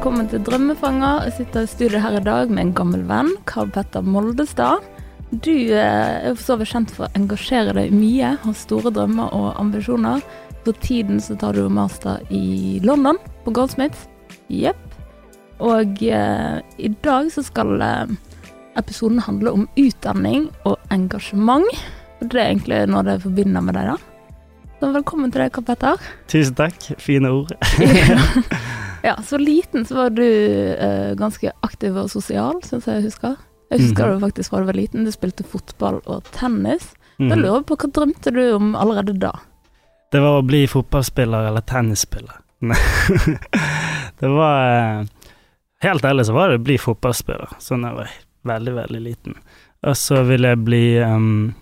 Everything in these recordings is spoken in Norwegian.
velkommen til Drømmefanger. Jeg sitter i studio her i dag med en gammel venn, Karl Petter Moldestad. Du eh, er for så vidt kjent for å engasjere deg mye, har store drømmer og ambisjoner. For tiden så tar du master i London, på Goldsmiths. Jepp. Og eh, i dag så skal eh, episoden handle om utdanning og engasjement. Og det er egentlig noe det forbinder med deg, da. Så velkommen til deg, Karl Petter. Tusen takk. Fine ord. ja, så liten så var du eh, ganske aktiv og sosial, syns jeg jeg husker. Jeg husker Mhm. det faktisk fra du var liten. Du spilte fotball og tennis. Da Mhm. lurer jeg på hva drømte du om allerede da? Det var å bli fotballspiller eller tennisspiller. Det var eh, Helt ærlig så var det å bli fotballspiller, sånn jeg var veldig, veldig liten. Og så ville jeg bli um,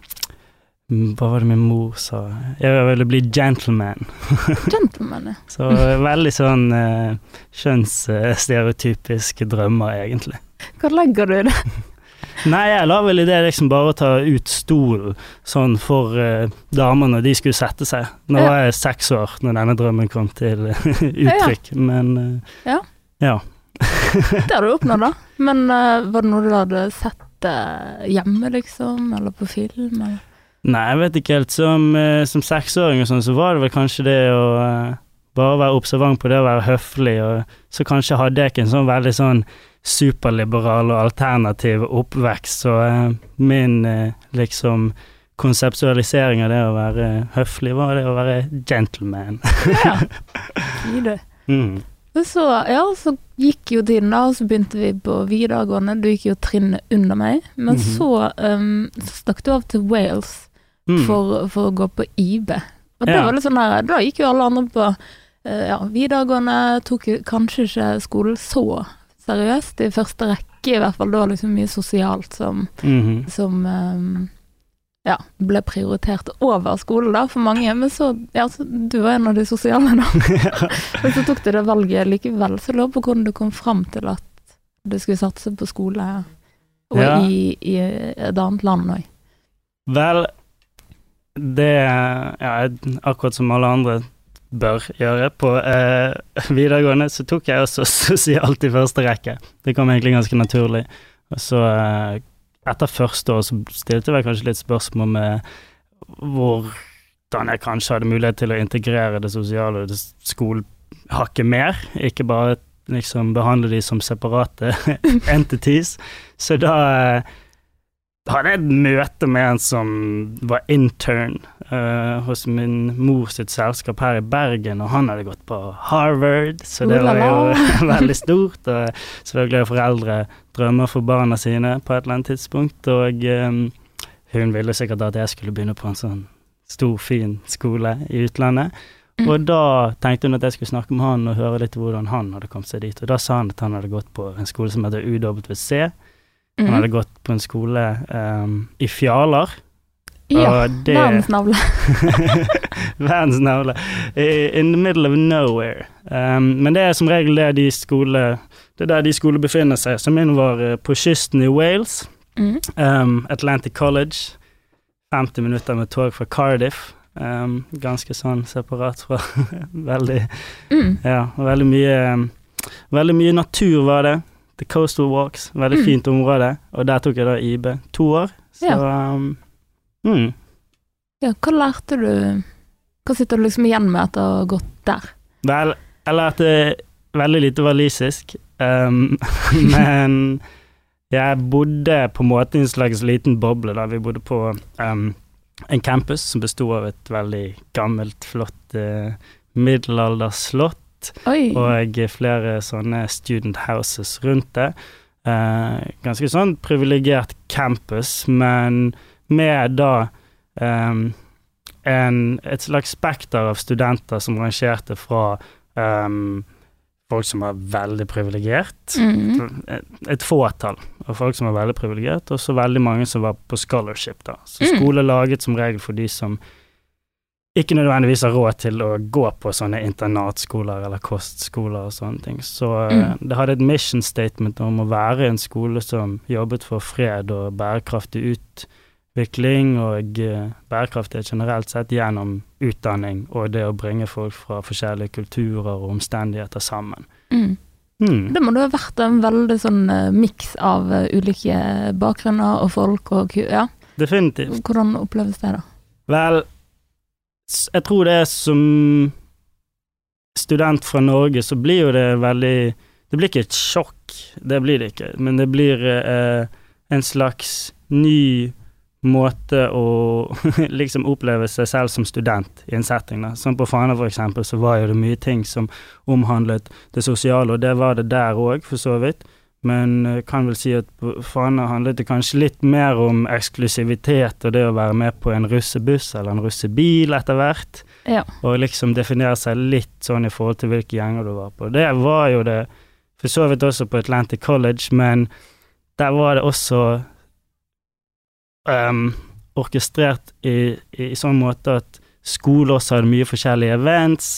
Hva var det min mor sa? Jeg ville bli gentleman. Gentleman, ja. Så veldig sånn uh, kjønnsstereotypiske drømmer, egentlig. Hva legger du i det? Nei, jeg la vel i det liksom bare å ta ut stolen sånn for uh, damene når de skulle sette seg. Nå Ja. var jeg seks år når denne drømmen kom til eh, uttrykk, men uh, Ja. ja. Det har du oppnådd, da. Men uh, var det noe du hadde sett eh, hjemme, liksom? Eller på film? Eller? Nei, jeg vet ikke helt. Som, eh, som seksåring og sånn, så var det vel kanskje det å eh, bare være observant på det å være høflig, og så kanskje hadde jeg ikke en sånn veldig sånn superliberal og alternativ oppvekst, så eh, min liksom konseptualisering av det å være høflig, var det å være gentleman. Ja. Sier du. Mm. Så, ja, så gikk jo tiden, da, og så begynte vi på videregående. Du gikk jo trinnet under meg. Men Mhm. så, um, så stakk du av til Wales Mm. For, for å gå på IB. Og det Ja. var litt sånn der, da gikk jo alle andre på eh, ja, videregående, tok kanskje ikke skolen så seriøst, i første rekke i hvert fall. Det var liksom mye sosialt som, Mhm. som um, ja, ble prioritert over skolen da, for mange. Men så, ja, så du var en av de sosiale da. Men så tok du det valget likevel, så jeg lurer på hvordan du kom fram til at du skulle satse på skole, og Ja. i, i et annet land òg. Vel, det ja, akkurat som alle andre bør gjøre på eh, videregående, så tok jeg også sosialt i første rekke. Det kom egentlig ganske naturlig. Og så, eh, etter første år, så stilte jeg kanskje litt spørsmål med hvordan jeg kanskje hadde mulighet til å integrere det sosiale og det skolehakket mer, ikke bare liksom behandle de som separate entities. Så da eh, hadde jeg et møte med en som var intern uh, hos min mor sitt selskap her i Bergen, og han hadde gått på Harvard, så det var jo veldig stort. Og selvfølgelig har foreldre drømmer for barna sine på et eller annet tidspunkt, og um, hun ville sikkert at jeg skulle begynne på en sånn stor, fin skole i utlandet. Mm. Og da tenkte hun at jeg skulle snakke med han og høre litt hvordan han hadde kommet seg dit. Og da sa han at han hadde gått på en skole som heter UWC. Han Mhm. hadde gått på en skole um, i Fjaler. Ja, det- verdens navle. In the middle of nowhere. Um, men det er som regel det de skole Det er der de skole befinner seg. Så min var eh, på kysten i Wales. Mm. Um, Atlantic College. 50 minutter med tog fra Cardiff. Um, ganske sånn separat fra Veldig Mm. Ja, veldig mye Veldig mye natur var det. The Coastal Walks. Veldig Mm. fint område. Og der tok jeg da IB to år. Så um, mm. Ja, hva lærte du Hva sitter du liksom igjen med etter å ha gått der? Vel, jeg lærte veldig lite walisisk, um, men jeg bodde på en måte i en slags liten boble da vi bodde på um, en campus som besto av et veldig gammelt, flott uh, middelalderslott Oi. og flere sånne student houses rundt det. Eh, ganske sånn privilegert campus, men med da eh, en, et slags spekter av studenter som rangerte fra eh, folk som var veldig privilegert, mm. et, et fåtall av folk som var veldig privilegert, og så veldig mange som var på scholarship, da. Så Mm. skole laget som regel for de som ikke nødvendigvis har råd til å gå på sånne internatskoler eller kostskoler og sånne ting. Så eh, Mm. det hadde et mission statement om å være en skole som jobbet for fred og bærekraftig utvikling og eh, bærekraftighet generelt sett gjennom utdanning og det å bringe folk fra forskjellige kulturer og omstendigheter sammen. Mm. Mm. Det må da ha vært en veldig sånn uh, miks av eh, ulike bakgrunner og folk og Ja, Definitivt. hvordan oppleves det, da? Vel, jeg tror det er som student fra Norge, så blir jo det veldig Det blir ikke et sjokk, det blir det ikke, men det blir eh, en slags ny måte å liksom oppleve seg selv som student i en setting. Da. Sånn på Fana for eksempel, så var jo det mye ting som omhandlet det sosiale, og det var det der òg, for så vidt. Men jeg kan vel si at for han handlet det kanskje litt mer om eksklusivitet og det å være med på en russebuss eller en russebil etter hvert, Ja. og liksom definere seg litt sånn i forhold til hvilke gjenger du var på. Det var jo det for så vidt også på Atlantic College, men der var det også um, orkestrert i, i sånn måte at skole også hadde mye forskjellige events.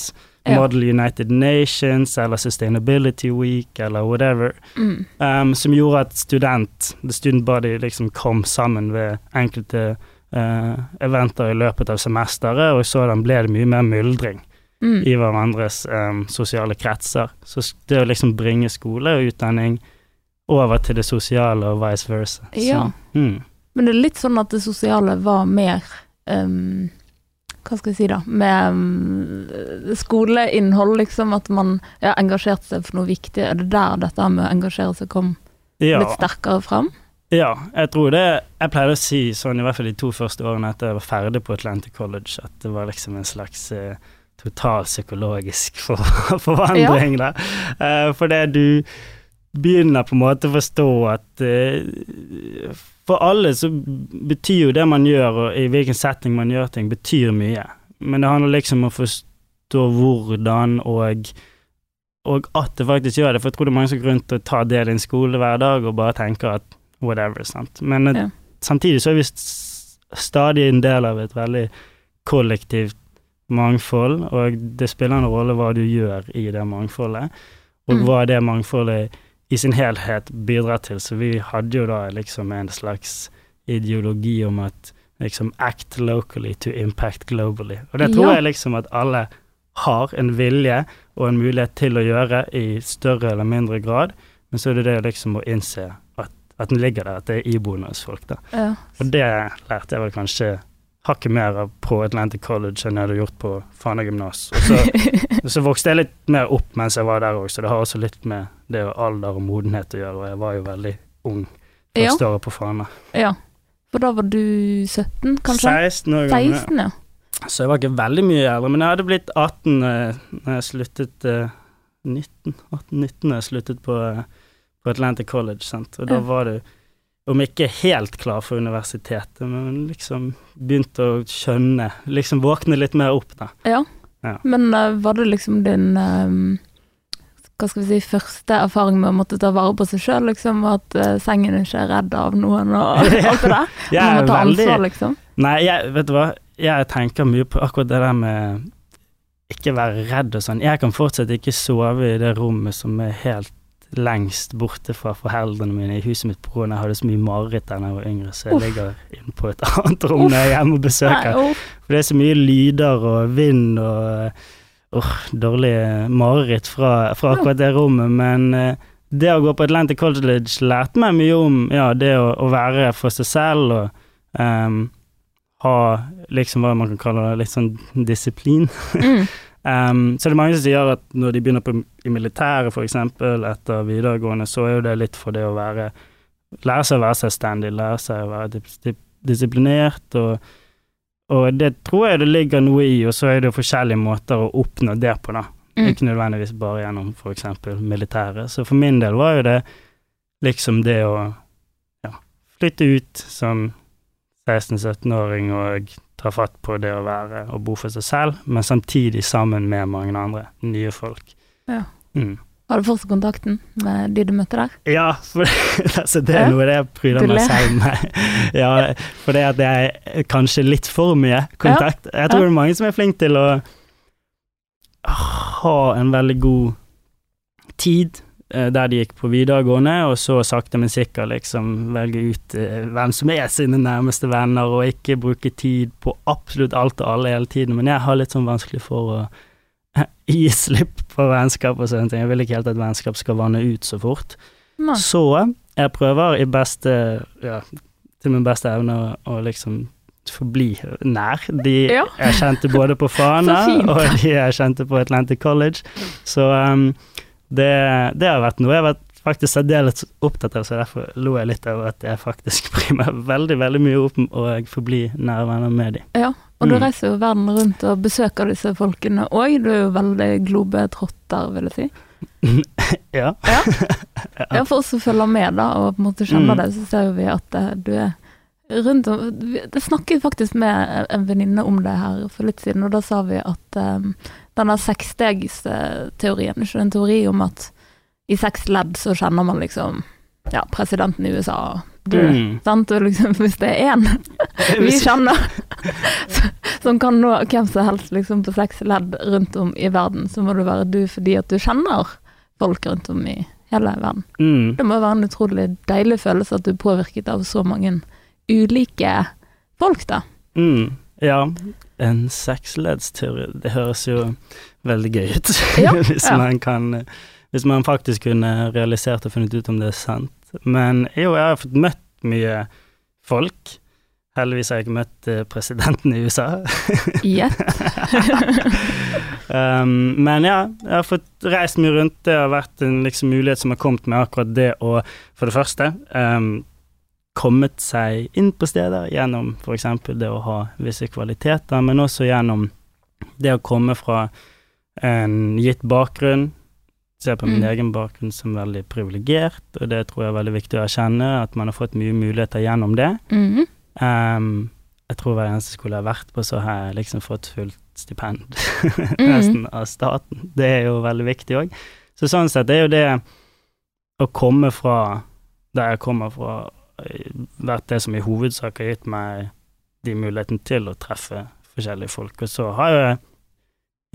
Ja. Model United Nations eller Sustainability Week eller whatever, Mm. um, som gjorde at student, the student body, liksom kom sammen ved enkelte uh, eventer i løpet av semesteret, og sådan ble det mye mer myldring Mm. i hverandres um, sosiale kretser. Så det å liksom bringe skole og utdanning over til det sosiale og vice versa. Så, Ja. mm. Men det er litt sånn at det sosiale var mer ehm, Hva skal jeg si, da? Med ehm, skoleinnhold, liksom. At man ja, engasjerte seg for noe viktig. Er det der dette med å engasjere seg kom ja. litt sterkere fram? Ja, jeg tror det Jeg pleide å si sånn, i hvert fall de to første årene etter jeg var ferdig på Atlantic College, at det var liksom en slags eh, total psykologisk for, forvandring, da. Eh, for det du begynner på en måte å forstå at uh, For alle så betyr jo det man gjør, og i hvilken setting man gjør ting, betyr mye. Men det handler liksom om å forstå hvordan og og at det faktisk gjør det, for jeg tror det er mange som går rundt og tar del i en skole hver dag og bare tenker at whatever, sant. Men eh, Ja. samtidig så er vi stadig en del av et veldig kollektivt mangfold, og det spiller en rolle hva du gjør i det mangfoldet, og Mm. hva det mangfoldet i sin helhet bidrar til. Så vi hadde jo da liksom en slags ideologi om at liksom act locally to impact globally. Og det tror Ja. jeg liksom at alle har en vilje og en mulighet til å gjøre i større eller mindre grad, men så er det det liksom å innse at, at den ligger der, at det er iboende hos folk, da. Ja. Og det lærte jeg vel kanskje hakket mer på Atlantic College enn jeg hadde gjort på Fana gymnas. Og så, så vokste jeg litt mer opp mens jeg var der òg, så det har også litt med det alder og modenhet å gjøre, og jeg var jo veldig ung ja. første året på Fana. ja. For da var du 17, kanskje? 16 år gammel. 16, ja. Så jeg var ikke veldig mye eldre, men jeg hadde blitt 18 eh, når jeg sluttet eh, 19, 18-19 når jeg sluttet på, eh, på Atlantic College, sant? og da Ja. var du om ikke helt klar for universitetet, men liksom begynte å skjønne, liksom våkne litt mer opp, da. ja. Ja. Men uh, var det liksom din uh, hva skal vi si, første erfaring med å måtte ta vare på seg sjøl, liksom? At uh, sengen ikke er redd av noen og alt det der? Jeg Man må ta veldig ansvar, liksom? Nei, jeg, vet du hva, jeg tenker mye på akkurat det der med ikke være redd og sånn. Jeg kan fortsatt ikke sove i det rommet som er helt lengst borte fra foreldrene mine i huset mitt pga. jeg hadde så mye mareritt da jeg var yngre, så jeg Uff. ligger inne på et annet rom når jeg er hjemme og besøker. Nei. For det er så mye lyder og vind og åh, dårlige mareritt fra, fra akkurat det rommet. Men eh, det å gå på Atlantic College lærte meg mye om ja, det å, å være for seg selv og um, ha liksom hva man kan kalle det, litt sånn disiplin. Mm. Ehm, så det er mange som sier at når de begynner på, i militæret f.eks. etter videregående, så er jo det litt for det å være Lære seg å være selvstendig, lære seg å være dis dis disiplinert, og, og det tror jeg det ligger noe i, og så er det forskjellige måter å oppnå det på, da. Mm. Ikke nødvendigvis bare gjennom f.eks. militæret. Så for min del var jo det liksom det å ja, flytte ut som 16-17-åring og ta fatt på det å være og bo for seg selv, men samtidig sammen med mange andre nye folk. Ja. Mm. Har du fortsatt kontakten med de du møtte der? Ja, for altså, det er noe det jeg pryder meg selv med. Ja, for det at jeg er kanskje litt for mye kontakt. Jeg tror det er mange som er flinke til å ha en veldig god tid der de gikk på videregående, og så sakte, men sikkert liksom velge ut eh, hvem som er sine nærmeste venner, og ikke bruke tid på absolutt alt og alle hele tiden. Men jeg har litt sånn vanskelig for å gi slipp på vennskap og sånne ting. Jeg vil ikke helt at vennskap skal vanne ut så fort. Nei. Så jeg prøver i beste ja, til min beste evne å, å liksom forbli nær de Ja. jeg kjente både på Fana og de jeg kjente på Atlantic College. Så um, det, det har vært noe jeg har vært faktisk særdeles opptatt av, så derfor lo jeg litt av at jeg faktisk bryr meg veldig, veldig mye om å forbli nære venner med dem. Ja, og du Mm. reiser jo verden rundt og besøker disse folkene òg. Du er jo veldig globetrotter, vil jeg si. Ja. Ja. Ja, for oss som følger med da, og på en måte kjenner Mm. det, så ser vi at eh, du er rundt om Det snakket faktisk med en venninne om det her for litt siden, og da sa vi at um, denne seksstegsteorien, ikke en teori om at i seks ledd så kjenner man liksom ja, presidenten i USA, du, Mm. sant, og liksom hvis det er én vi kjenner som kan nå hvem som helst liksom på seks ledd rundt om i verden, så må det være du fordi at du kjenner folk rundt om i hele verden. Mm. Det må være en utrolig deilig følelse at du er påvirket av så mange ulike folk, da. Mm. Ja, en seksleddsteori, det høres jo veldig gøy ut. Ja, hvis ja. man kan Hvis man faktisk kunne realisert og funnet ut om det er sant. Men jo, jeg har fått møtt mye folk. Heldigvis har jeg ikke møtt eh, presidenten i USA. Gjett. um, men ja, jeg har fått reist mye rundt. Det har vært en liksom, mulighet som har kommet med akkurat det å, for det første, um, kommet seg inn på steder gjennom f.eks. det å ha visse kvaliteter, men også gjennom det å komme fra en gitt bakgrunn. Se på min Mm. egen bakgrunn som veldig privilegert, og det tror jeg er veldig viktig å erkjenne, at man har fått mye muligheter gjennom det. Mm. Um, jeg tror hver eneste skole jeg har vært på, så har jeg liksom fått fullt stipend nesten av staten. Det er jo veldig viktig òg. Så sånn sett er jo det å komme fra der jeg kommer fra, vært det som i hovedsak har gitt meg de mulighetene til å treffe forskjellige folk. Og så har jeg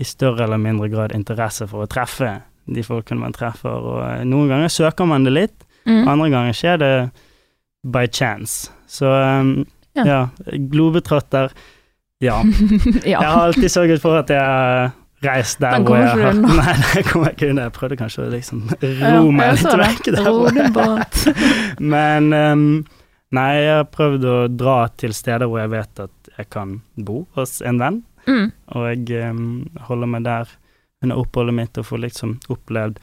i større eller mindre grad interesse for å treffe de folkene man treffer, og eh, noen ganger søker man det litt, mm. andre ganger skjer det by chance. Så um, Ja. ja, globetrotter, ja. ja. Jeg har alltid sørget for at jeg har reist der hvor jeg har. Nei, det kommer jeg ikke unna. Jeg prøvde kanskje å liksom ro meg jeg litt vekk Ro din båt. Men um, nei, jeg har prøvd å dra til steder hvor jeg vet at jeg kan bo hos en venn, Mm. og um, holder meg der under oppholdet mitt og får liksom opplevd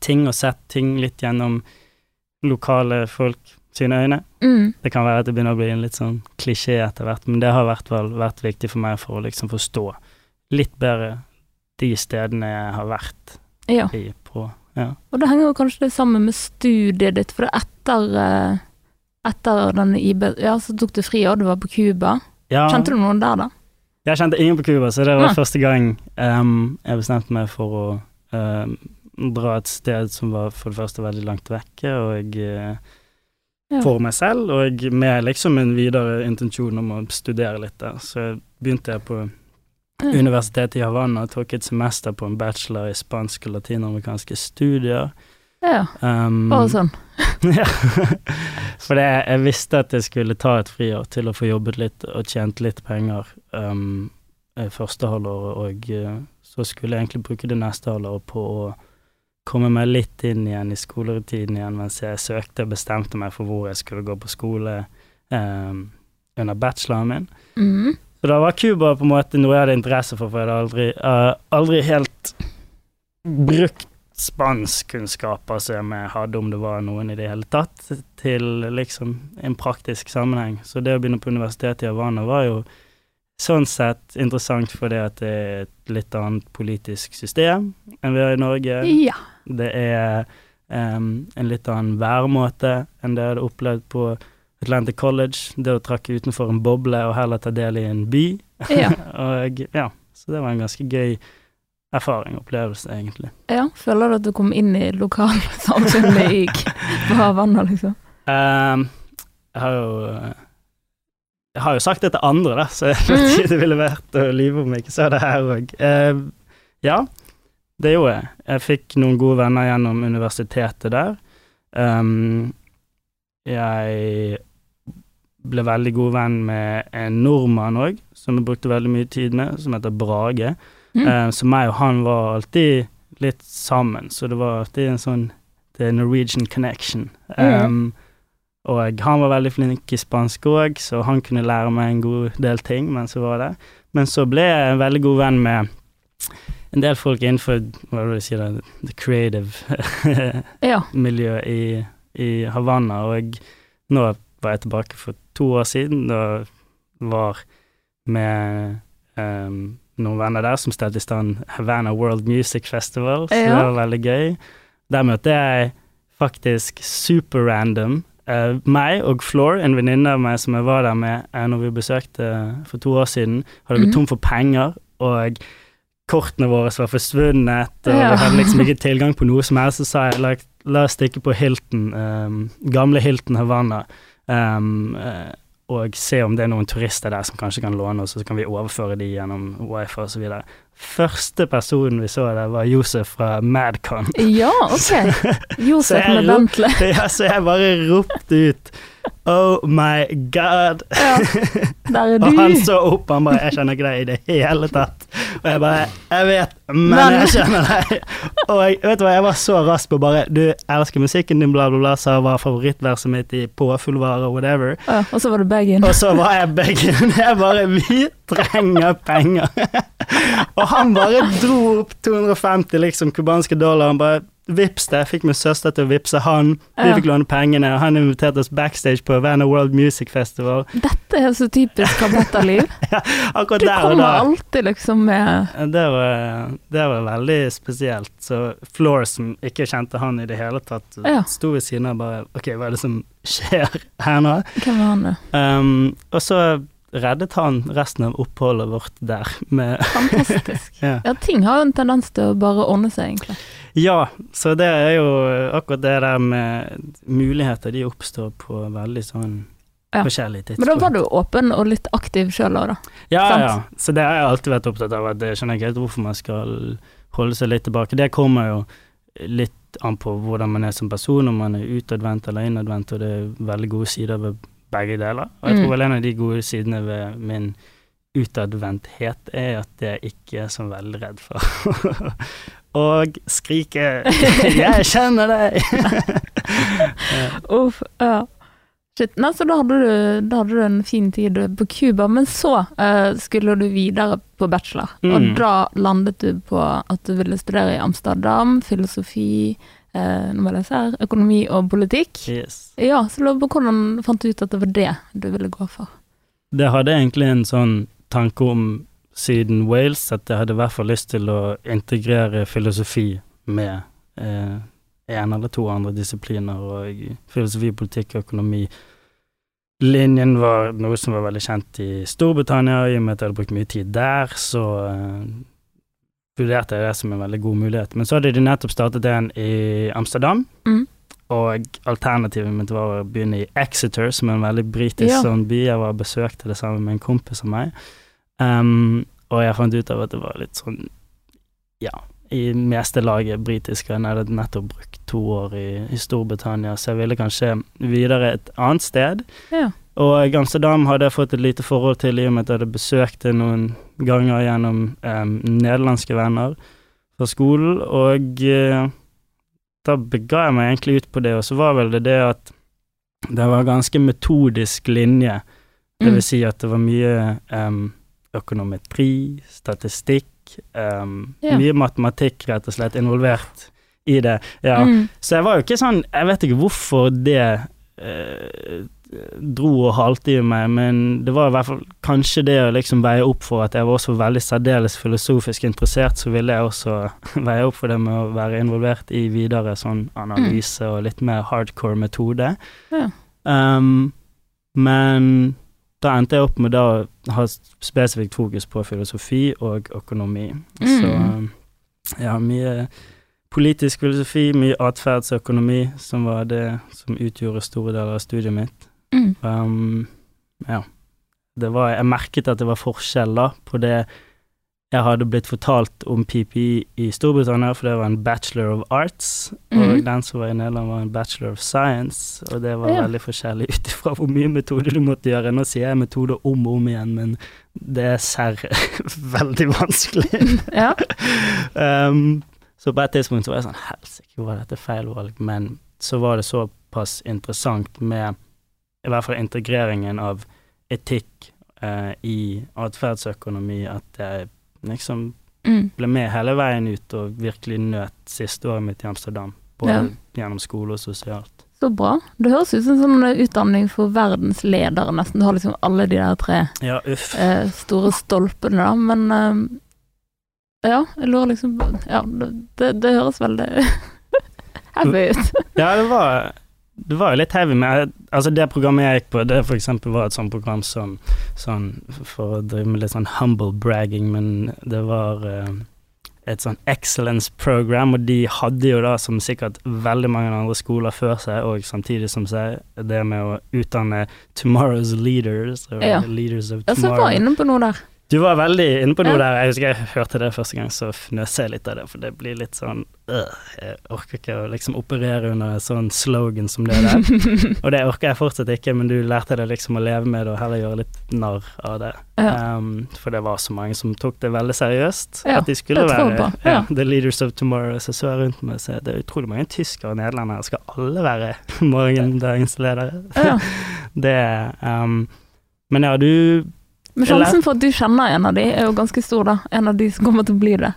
ting og sett ting litt gjennom lokale folk sine øyne. Mm. Det kan være at det begynner å bli en litt sånn klisjé etter hvert, men det har i hvert fall vært viktig for meg for å liksom forstå litt bedre de stedene jeg har vært Ja. i på. Ja. Og det henger jo kanskje det sammen med studiet ditt, for etter eh, etter den IB Ja, så tok du fri, og du var på Cuba. ja Kjente du noen der, da? Jeg kjente ingen på Cuba, så det var første gang um, jeg bestemte meg for å um, dra et sted som var for det første veldig langt vekke, og Ja. for meg selv, og med liksom en videre intensjon om å studere litt der. Så begynte jeg på. Universitetet i Havanna tok et semester på en bachelor i spanske og latinamerikanske studier. Ja, Um, bare sånn. ja. For det, jeg visste at jeg skulle ta et friår til å få jobbet litt og tjent litt penger um, eh, første halvåret, og eh, så skulle jeg egentlig bruke det neste halvåret på å komme meg litt inn igjen i skoletiden igjen mens jeg søkte og bestemte meg for hvor jeg skulle gå på skole um, under bacheloren min. Mm. Så da var Cuba på en måte noe jeg hadde interesse for, for jeg hadde aldri, uh, aldri helt brukt spanskkunnskaper som jeg hadde, om det var noen i det hele tatt, til liksom en praktisk sammenheng. Så det å begynne på universitetet i Havana var jo sånn sett interessant fordi at det er et litt annet politisk system enn vi har i Norge. Ja. Det er um, en litt annen væremåte enn det jeg hadde opplevd på Atlantic College. Det å trakke utenfor en boble og heller ta del i en by. Ja. og ja, så det var en ganske gøy erfaring, opplevelse, egentlig. ja. Føler du at du kom inn i lokalsamfunnet i på Havanna, liksom? Um, jeg har jo jeg har jo sagt det til andre, da, så jeg vet Mhm. ikke det ville vært å lyve om jeg ikke sa det her òg. ja, det gjorde jeg. Jeg fikk noen gode venner gjennom universitetet der. Um, jeg ble veldig god venn med en nordmann òg, som jeg brukte veldig mye tid med, som heter Brage. Mm. Eh, så meg og han var alltid litt sammen, så det var alltid en sånn The Norwegian connection. Mm. Um, og han var veldig flink i spansk òg, så han kunne lære meg en god del ting mens jeg var der. Men så ble jeg en veldig god venn med en del folk innenfor hva vil jeg si det, the creative Ja. miljø i, i Havanna, og nå var jeg tilbake for to år siden, da var med um, noen venner der som stelte i stand Havana World Music Festival, så Ja. det var veldig gøy. Der møtte jeg faktisk super random uh, meg og Floor, en venninne av meg som jeg var der med uh, når vi besøkte for to år siden, hadde gått Mhm. tom for penger, og kortene våre var forsvunnet, og Ja. vi hadde liksom ikke tilgang på noe som helst, så sa jeg la, la oss stikke på Hilton, um, gamle Hilton Havanna, um, og se om det er noen turister der som kanskje kan låne oss, og så kan vi overføre de gjennom wifi videre. Første personen vi så der, var Josef fra Madcon. Ja, ok. Josef med Bentley. ja, så jeg bare ropte ut Oh my god. Ja, der er Og han så opp, han bare 'Jeg kjenner ikke deg i det hele tatt'. Og jeg bare 'Jeg vet, men, jeg kjenner deg'. Og jeg, vet du hva, jeg var så rask på bare 'Du elsker musikken din', bla, bla, bla, sa var favorittverset mitt i Påfuglvare og whatever. Ja, og så var det bagen. Og så var jeg begge Jeg bare 'Vi trenger penger'. og han bare dro opp 250 liksom kubanske dollar. Han bare Vips det. Jeg fikk min søster til å vippse han. Vi Ja. fikk låne pengene, og han inviterte oss backstage på Vanna World Music Festival. Dette er så typisk Kabetta-liv. Akkurat Du der og kommer da. alltid liksom med Det var, det var veldig spesielt. Så Floor, som ikke kjente han i det hele tatt, Ja. sto ved siden av bare Ok, hva er det som skjer her nå? Hvem var han, da? Um, og så reddet han resten av oppholdet vårt der med Fantastisk. ja. Ja, ting har jo en tendens til å bare ordne seg, egentlig. ja, så det er jo akkurat det der med muligheter, de oppstår på veldig sånn Ja. forskjellige tidspunkt. Men da var du åpen og litt aktiv sjøl òg, da. Ja, Sant? ja. Så det har jeg alltid vært opptatt av. At det skjønner jeg ikke helt hvorfor man skal holde seg litt tilbake. Det kommer jo litt an på hvordan man er som person, om man er utadvendt eller innadvendt, og det er veldig gode sider ved begge deler. Og jeg Mm. tror vel en av de gode sidene ved min utadvendthet er at jeg ikke er så veldig redd for å skrike 'Jeg kjenner deg'! Uff, ja. Shit. Nei, så da hadde, du, da hadde du en fin tid på Cuba, men så uh, skulle du videre på bachelor. Mm. Og da landet du på at du ville studere i Amsterdam, filosofi, nå må jeg lese her, økonomi og politikk. yes. Ja, så lurer på hvordan fant du ut at det var det du ville gå for? Det hadde egentlig en sånn tanke om siden Wales, at jeg hadde i hvert fall lyst til å integrere filosofi med eh, en eller to andre disipliner, og filosofi, politikk og økonomi. Linjen var noe som var veldig kjent i Storbritannia, i og med at jeg hadde brukt mye tid der, så eh, vurderte jeg det som en veldig god mulighet. Men så hadde de nettopp startet en i Amsterdam, Mm. og alternativet mitt var å begynne i Exeter, som er en veldig britisk Ja. sånn by. Jeg var besøkte det sammen med en kompis av meg. Um, og jeg fant ut av at det var litt sånn Ja, i meste laget britisk. og Jeg hadde nettopp brukt to år i, i Storbritannia, så jeg ville kanskje videre et annet sted. Ja. Og Amsterdam hadde jeg fått et lite forhold til i og med at jeg hadde besøkt det noen ganger gjennom um, nederlandske venner fra skolen, og eh, da bega jeg meg egentlig ut på det, og så var vel det det at det var ganske metodisk linje. Det Mm. vil si at det var mye em, økonometri, statistikk, em, Ja. mye matematikk rett og slett involvert i det. Ja. Mm. Så jeg var jo ikke sånn Jeg vet ikke hvorfor det eh, dro og halte i meg, men det var i hvert fall kanskje det å liksom veie opp for at jeg var også veldig særdeles filosofisk interessert, så ville jeg også veie opp for det med å være involvert i videre sånn analyse og litt mer hardcore metode. Ja. Um, men da endte jeg opp med da å ha spesifikt fokus på filosofi og økonomi. Så Mm. ja, mye politisk filosofi, mye atferdsøkonomi, som var det som utgjorde store deler av studiet mitt. Mm. Um, ja. Det var, jeg merket at det var forskjell da på det jeg hadde blitt fortalt om PPI i Storbritannia, for det var en bachelor of arts, og Mhm. den som var i Nederland, var en bachelor of science, og det var Ja. veldig forskjellig ut ifra hvor mye metode du måtte gjøre. Nå sier jeg metode om og om igjen, men det er serr veldig vanskelig. Ja. um, så på et tidspunkt så var jeg sånn Helsike, var dette feil valg? Men så var det såpass interessant med i hvert fall integreringen av etikk eh, i atferdsøkonomi at jeg liksom Mm. ble med hele veien ut og virkelig nøt siste året mitt i Amsterdam. Både Ja. gjennom skole og sosialt. Så bra. Det høres ut som en sånn utdanning for verdensledere, nesten. Du har liksom alle de der tre Ja, uff. eh, store stolpene, da. Men eh, ja, jeg lurer liksom Ja, det, det, det høres veldig heavy ut. Ja, det var, det var jo litt heavy, men altså det programmet jeg gikk på, det for eksempel var et sånt program som sånn For å drive med litt sånn humble bragging, men det var eh, et sånn excellence program, og de hadde jo da, som sikkert veldig mange andre skoler før seg, og samtidig som seg, det med å utdanne tomorrow's leaders, Ja. leaders of tomorrow. Ja, så var tomorrow. inne på noe der. Du var veldig inne på noe der. Jeg husker jeg hørte det første gang, så fnøs jeg litt av det, for det blir litt sånn øh, Jeg orker ikke å liksom operere under en sånn slogan som det der. Og det orker jeg fortsatt ikke, men du lærte deg liksom å leve med det og heller gjøre litt narr av det. Ja. Um, for det var så mange som tok det veldig seriøst. Ja, at de skulle være ja. the leaders of tomorrow. Så så jeg rundt meg og så det er utrolig mange tyskere og nederlendere. Skal alle være morgendagens ledere? Det um, Men ja, du Men sjansen for at du kjenner en av de, er jo ganske stor, da. En av de som kommer til å bli det,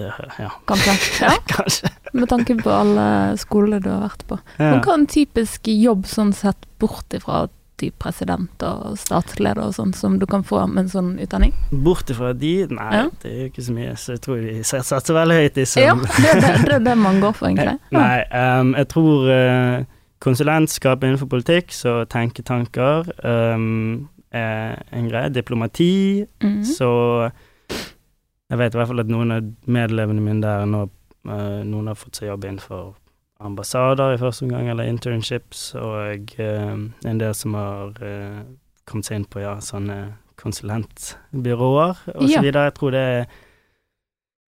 Ja, kanskje. Ja, kanskje. med tanke på alle skolene du har vært på. Ja. Men hva er en typisk jobb sånn sett bort ifra typ president og statsleder og sånn, som du kan få med en sånn utdanning? Bort ifra de? Nei, Ja. det er jo ikke så mye. Så jeg tror de satser veldig høyt i som Ja, det er det, det, er det man går for, egentlig. Nei, um, jeg tror uh, konsulentskap innenfor politikk, så tenketanker um, er en greie. Diplomati, Mm. så Jeg vet i hvert fall at noen av medlevene mine der nå eh, Noen har fått seg jobb innenfor ambassader i første omgang, eller internships, og eh, en del som har eh, kommet seg inn på ja, sånne konsulentbyråer og Ja. så videre. Jeg tror det er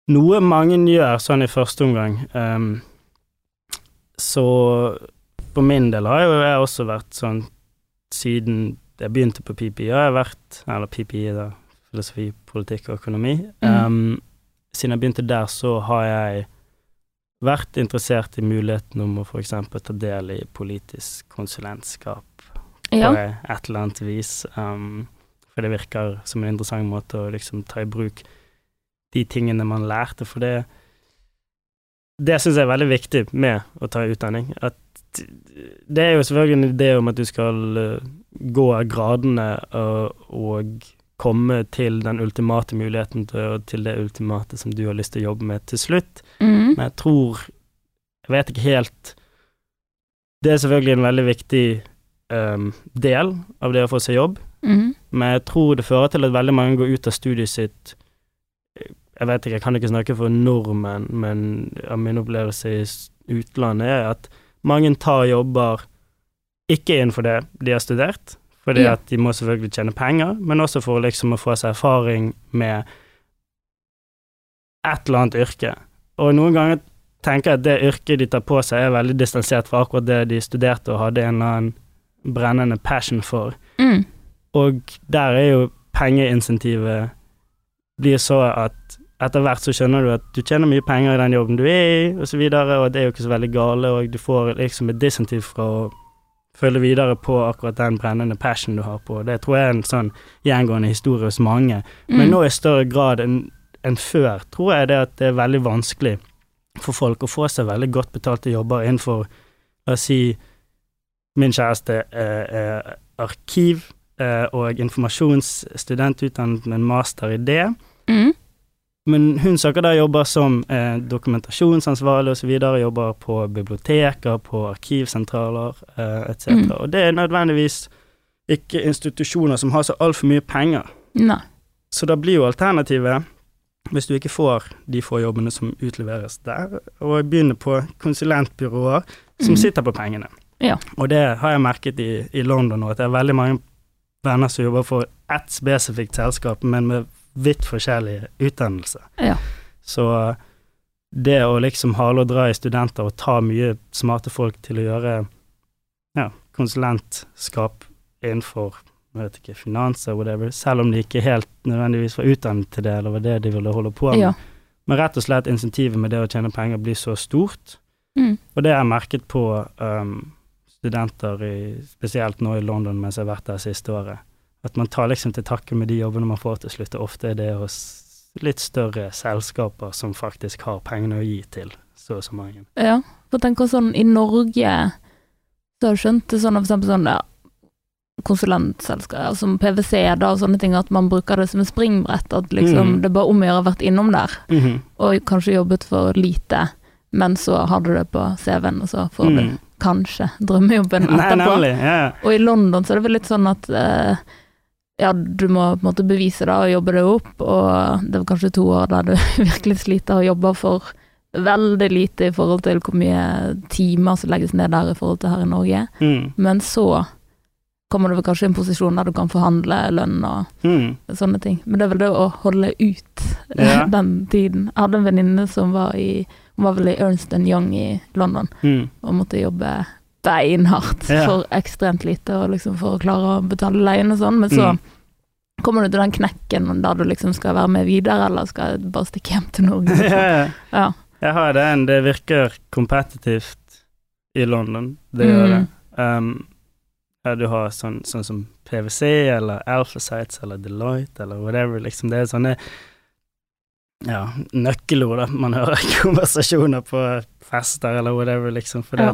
noe mange gjør sånn i første omgang. Um, så for min del har jo jeg også vært sånn siden jeg begynte på PPI, og jeg vært Eller PPI, da. Filosofi, politikk og økonomi. Mm. Um, siden jeg begynte der, så har jeg vært interessert i muligheten om å f.eks. ta del i politisk konsulentskap Ja. på et eller annet vis. Um, for det virker som en interessant måte å liksom ta i bruk de tingene man lærte, for det Det syns jeg er veldig viktig med å ta utdanning. At det er jo selvfølgelig en idé om at du skal uh, gå gradene og, og komme til den ultimate muligheten til, til det ultimate som du har lyst til å jobbe med til slutt. Mm. Men jeg tror Jeg vet ikke helt Det er selvfølgelig en veldig viktig um, del av det å få seg jobb, mm. men jeg tror det fører til at veldig mange går ut av studiet sitt Jeg vet ikke, jeg kan ikke snakke for nordmenn, men min opplevelse i utlandet er at mange tar jobber ikke innenfor det de har studert, fordi Ja. at de må selvfølgelig tjene penger, men også for liksom å få seg erfaring med et eller annet yrke. Og noen ganger tenker jeg at det yrket de tar på seg, er veldig distansert fra akkurat det de studerte og hadde en eller annen brennende passion for. Mm. Og der er jo pengeinsentivet blir så at etter hvert så skjønner du at du tjener mye penger i den jobben du er i, og så videre, og det er jo ikke så veldig gale, og du får liksom et disentiv fra å følge videre på akkurat den brennende passion du har på. Det tror jeg er en sånn gjengående historie hos mange. Men Mm. nå i større grad enn en før tror jeg det at det er veldig vanskelig for folk å få seg veldig godt betalte jobber innenfor, la oss si, min kjæreste er, er arkiv er, og informasjonsstudentutdannet med en master i det, Mm. Men hun søker da jobber som eh, dokumentasjonsansvarlig videre, jobber på biblioteker, på arkivsentraler eh, etc. Mm. Og det er nødvendigvis ikke institusjoner som har så altfor mye penger. Nei. Så da blir jo alternativet, hvis du ikke får de få jobbene som utleveres der, å begynne på konsulentbyråer som Mm. sitter på pengene. Ja. Og det har jeg merket i, i London nå, at det er veldig mange venner som jobber for ett spesifikt selskap, men med vidt forskjellige utdannelse. Ja. Så det å liksom hale og dra i studenter og ta mye smarte folk til å gjøre ja, konsulentskap innenfor jeg vet ikke, finanser, whatever, selv om de ikke helt nødvendigvis var utdannet til det, eller var det de ville holde på med. Ja. Men rett og slett insentivet med det å tjene penger blir så stort, Mm. og det har jeg merket på um, studenter, i, spesielt nå i London mens jeg har vært der siste året. At man tar liksom til takke med de jobbene man får til slutt, og ofte er det hos litt større selskaper som faktisk har pengene å gi til så og så mange. Ja, for tenk sånn i Norge så har du skjønt det sånn for eksempel sånn ja, konsulentselskaper som PwC da og sånne ting, at man bruker det som et springbrett, at liksom Mm. det bare om å gjøre å vært innom der, og kanskje jobbet for lite, men så har du det på CV-en, og så får du Mm. kanskje drømmejobben etterpå. Nei, nemlig. Ja. Og i London så er det vel litt sånn at eh, ja, du må på en måte bevise det og jobbe deg opp, og det var kanskje to år der du virkelig sliter og jobber for veldig lite i forhold til hvor mye timer som legges ned der i forhold til her i Norge. Mm. Men så kommer du vel kanskje i en posisjon der du kan forhandle lønn og Mm. sånne ting. Men det er vel det å holde ut Ja. den tiden. Jeg hadde en venninne som var i Hun var vel i Ernst Young i London Mm. og måtte jobbe beinhardt Ja. for ekstremt lite, og liksom for å klare å betale leien og sånn, men så Mm. Kommer du til den knekken der du liksom skal være med videre, eller skal bare stikke hjem til Norge. Ja, Liksom. ja. Jeg har den. Det virker kompetitivt i London. Det gjør det. Mm. Um, ja, du har sånn, sånn som PwC eller Alpha Sites eller Deloitte eller whatever, liksom. Det er sånne ja, nøkkelord da man hører i konversasjoner på fester eller whatever, liksom. For Ja.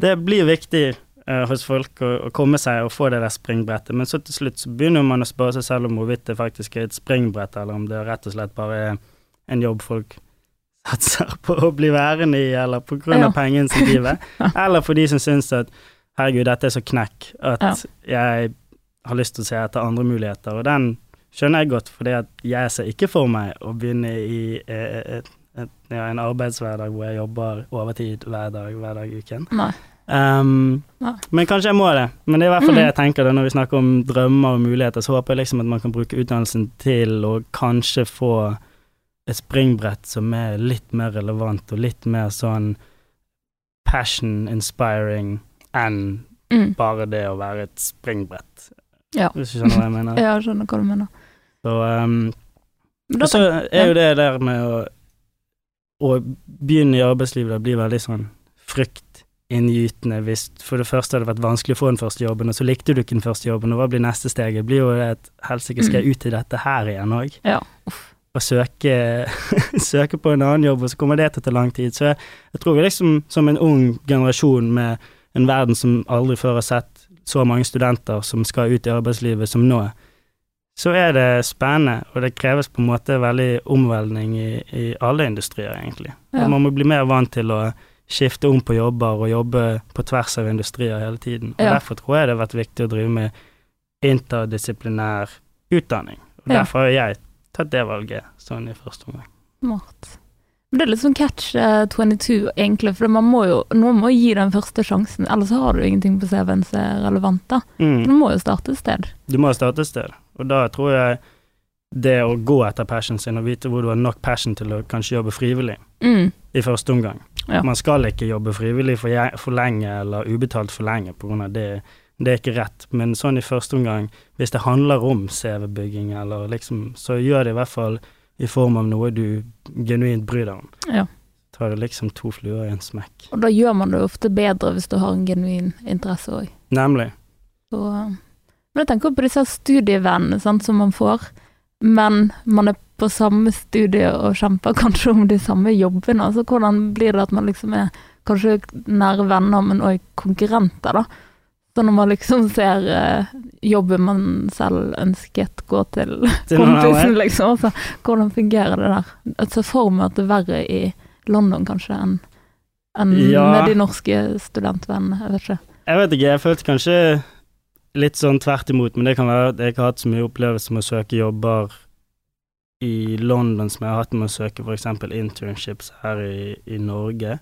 det blir viktig eh, hos folk å, å komme seg og få det der springbrettet, men så til slutt så begynner man å spørre seg selv om hvorvidt det faktisk er et springbrett, eller om det rett og slett bare er en jobb folk satser på å bli værende i, eller på grunn Ja. pengeinsentivet, eller for de som syns at herregud, dette er så knekk at jeg har lyst til å se etter andre muligheter, og den skjønner jeg godt, at jeg ser ikke for meg å begynne i eh, et, et, ja, en arbeidshverdag hvor jeg jobber overtid hver dag, hver dag i uken. Nei. Um, men kanskje jeg må det. Men det er i hvert fall det Mm. jeg tenker da når vi snakker om drømmer og muligheter. Så håper jeg liksom at man kan bruke utdannelsen til å kanskje få et springbrett som er litt mer relevant og litt mer sånn passion inspiring enn Mm. bare det å være et springbrett. Ja. Hvis du skjønner hva jeg mener. Ja, jeg skjønner hva du mener. Så um, Men så er jo det der med å, å begynne i arbeidslivet, det blir veldig sånn fryktinngytende hvis for det første hadde vært vanskelig å få den første jobben, og så likte du ikke den første jobben, og hva blir neste steg? Det blir jo at helsike, skal jeg ut i dette her igjen òg? Ja. Og søke, søke på en annen jobb, og så kommer det til å ta lang tid. Så jeg, jeg tror vi liksom, som en ung generasjon med en verden som aldri før har sett så mange studenter som skal ut i arbeidslivet som nå, så er det spennende, og det kreves på en måte veldig omveltning i, i alle industrier, egentlig. Ja. Man må bli mer vant til å skifte om på jobber og jobbe på tvers av industrier hele tiden. Og Ja. Derfor tror jeg det har vært viktig å drive med interdisiplinær utdanning. Og Ja. derfor har jeg tatt det valget sånn i første omgang. Smart. Men det er litt sånn catch eh, 22, egentlig, for man må jo, noen må gi den første sjansen, ellers har du ingenting på CV-en som er relevant, da. Mm. Du må jo starte et sted. Du må starte et sted, og da tror jeg det å gå etter passion sin og vite hvor du har nok passion til å kanskje jobbe frivillig Mm. i første omgang. Ja. Man skal ikke jobbe frivillig for, for lenge eller ubetalt for lenge av det. Det er ikke rett, men sånn i første omgang, hvis det handler om CV-bygging eller liksom, så gjør det i hvert fall i form av noe du genuint bryr deg om. Ja. Tar det liksom to fluer i en smekk. Og da gjør man det ofte bedre hvis du har en genuin interesse òg. Nemlig. Men jeg tenker på disse studievennene sant, som man får, men man er på samme studie og kjemper kanskje om de samme jobbene. Altså hvordan blir det at man liksom er kanskje nære venner, men òg konkurrenter, da? Så når man liksom ser uh, jobben man selv ønsket gå til Til kompisen, liksom, altså, hvordan fungerer det der? Jeg ser for meg at det er verre i London kanskje enn en Ja. med de norske studentvennene, jeg vet ikke. Jeg vet ikke, jeg følte kanskje litt sånn tvert imot, men det kan være at jeg ikke har hatt så mye opplevelse med å søke jobber i London som jeg har hatt med å søke f.eks. internships her i, i Norge.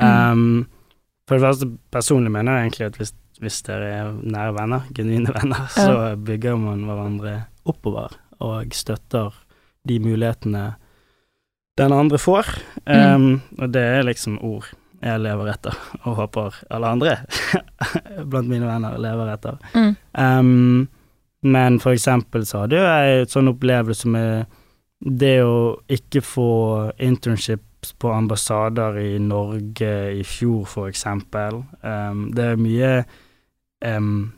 Mm. Um, for det første, personlig mener jeg egentlig at hvis, hvis dere er nære venner, genuine venner, så bygger man hverandre oppover og støtter de mulighetene den andre får. Mm. Um, og det er liksom ord jeg lever etter, og håper alle andre blant mine venner lever etter. Mm. Um, men for eksempel så hadde jo jeg en sånn opplevelse med det å ikke få internships på ambassader i Norge i fjor, for eksempel. Um, det er mye um,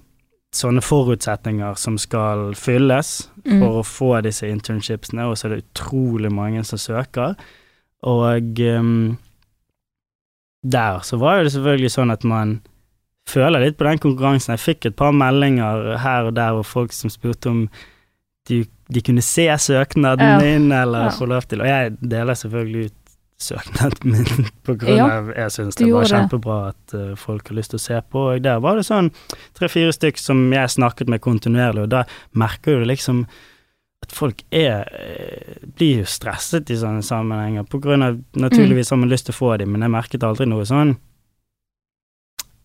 sånne forutsetninger som skal fylles Mm. for å få disse internshipsene, og så er det utrolig mange som søker. Og um, der så var jo det selvfølgelig sånn at man føler litt på den konkurransen. Jeg fikk et par meldinger her og der hvor folk som spurte om de, de kunne se søknaden Ja. min, eller Ja. få lov til Og jeg deler selvfølgelig ut søknaden min på grunn Ja, av Jeg syns det var kjempebra at eh, folk har lyst til å se på, og der var det sånn tre-fire stykk som jeg snakket med kontinuerlig, og da merker du liksom at folk er eh, blir jo stresset i sånne sammenhenger, på grunn av Naturligvis har man lyst til å få dem, men jeg merket aldri noe sånn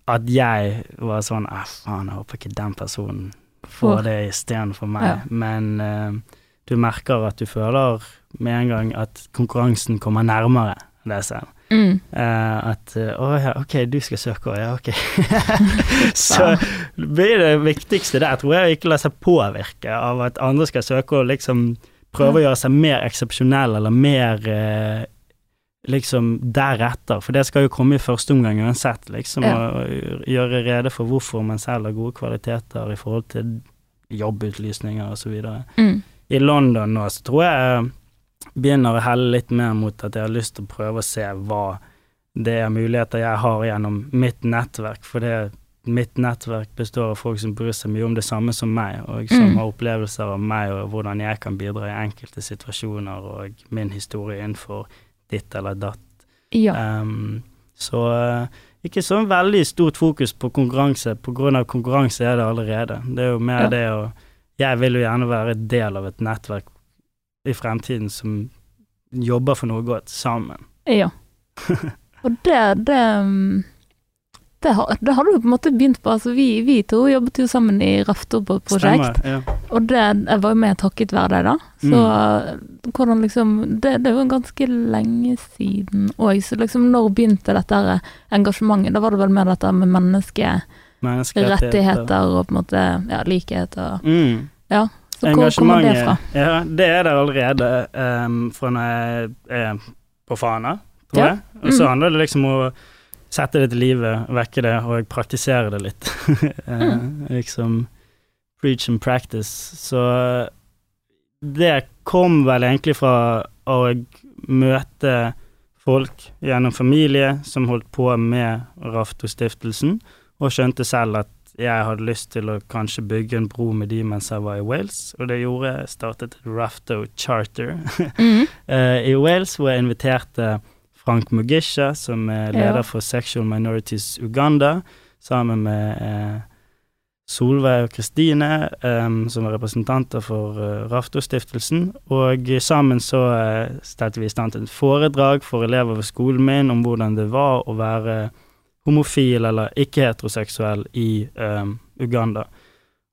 at jeg var sånn Æh, faen, jeg håper ikke den personen Får. det istedenfor meg. Ja. Men uh, du merker at du føler med en gang at konkurransen kommer nærmere deg selv. Mm. Uh, at eh, å ja, ok, du skal søke ja, ok. så blir det viktigste der, tror jeg, ikke la seg påvirke av at andre skal søke og liksom prøve å gjøre seg mer eksepsjonell eller mer uh, liksom deretter, for det skal jo komme i første omgang uansett, liksom, Ja. Å gjøre rede for hvorfor man selv har gode kvaliteter i forhold til jobbutlysninger og så videre. Mm. I London nå så tror jeg begynner å helle litt mer mot at jeg har lyst til å prøve å se hva det er muligheter jeg har gjennom mitt nettverk, for det mitt nettverk består av folk som bryr seg mye om det samme som meg, og som Mm. har opplevelser av meg og hvordan jeg kan bidra i enkelte situasjoner, og min historie innenfor ditt eller datt. Ja. Um, så eh, ikke så veldig stort fokus på konkurranse, på grunn av konkurranse er det allerede. Det er jo mer Ja. det å Jeg vil jo gjerne være en del av et nettverk i fremtiden som jobber for noe godt sammen. ja. Og det, det mm, det har, det har du på en måte begynt på. Altså, vi, vi to jobbet jo sammen i Rafto på et prosjekt. Stemmer, ja. Og det, jeg var jo med takket være deg, da. Så hvordan liksom det, det er jo ganske lenge siden òg. Så liksom, når begynte dette engasjementet? Da var det vel mer dette med menneskerettigheter og på en måte ja, likhet og Mm. Så hvor kommer det fra? Ja, det er der allerede um, fra når jeg er på Fana, tror Ja. jeg. Og så Mm. handler det liksom om å sette det til livet, vekke det, og praktisere det litt. Eh, Mm. Liksom preach and practice. Så det kom vel egentlig fra å møte folk gjennom familie som holdt på med Rafto-stiftelsen, og skjønte selv at jeg hadde lyst til å kanskje bygge en bro med de mens jeg var i Wales, og det gjorde jeg. Startet Rafto Charter Mm. uh, i Wales, hvor jeg inviterte Frank Mugisha, som er leder for Sexual Minorities Uganda, sammen med uh, Solveig og Kristine, um, som er representanter for uh, Rafto-stiftelsen. Og sammen så uh, stelte vi i stand til et foredrag for elever ved skolen min om hvordan det var å være homofil eller ikke-heteroseksuell i um, Uganda.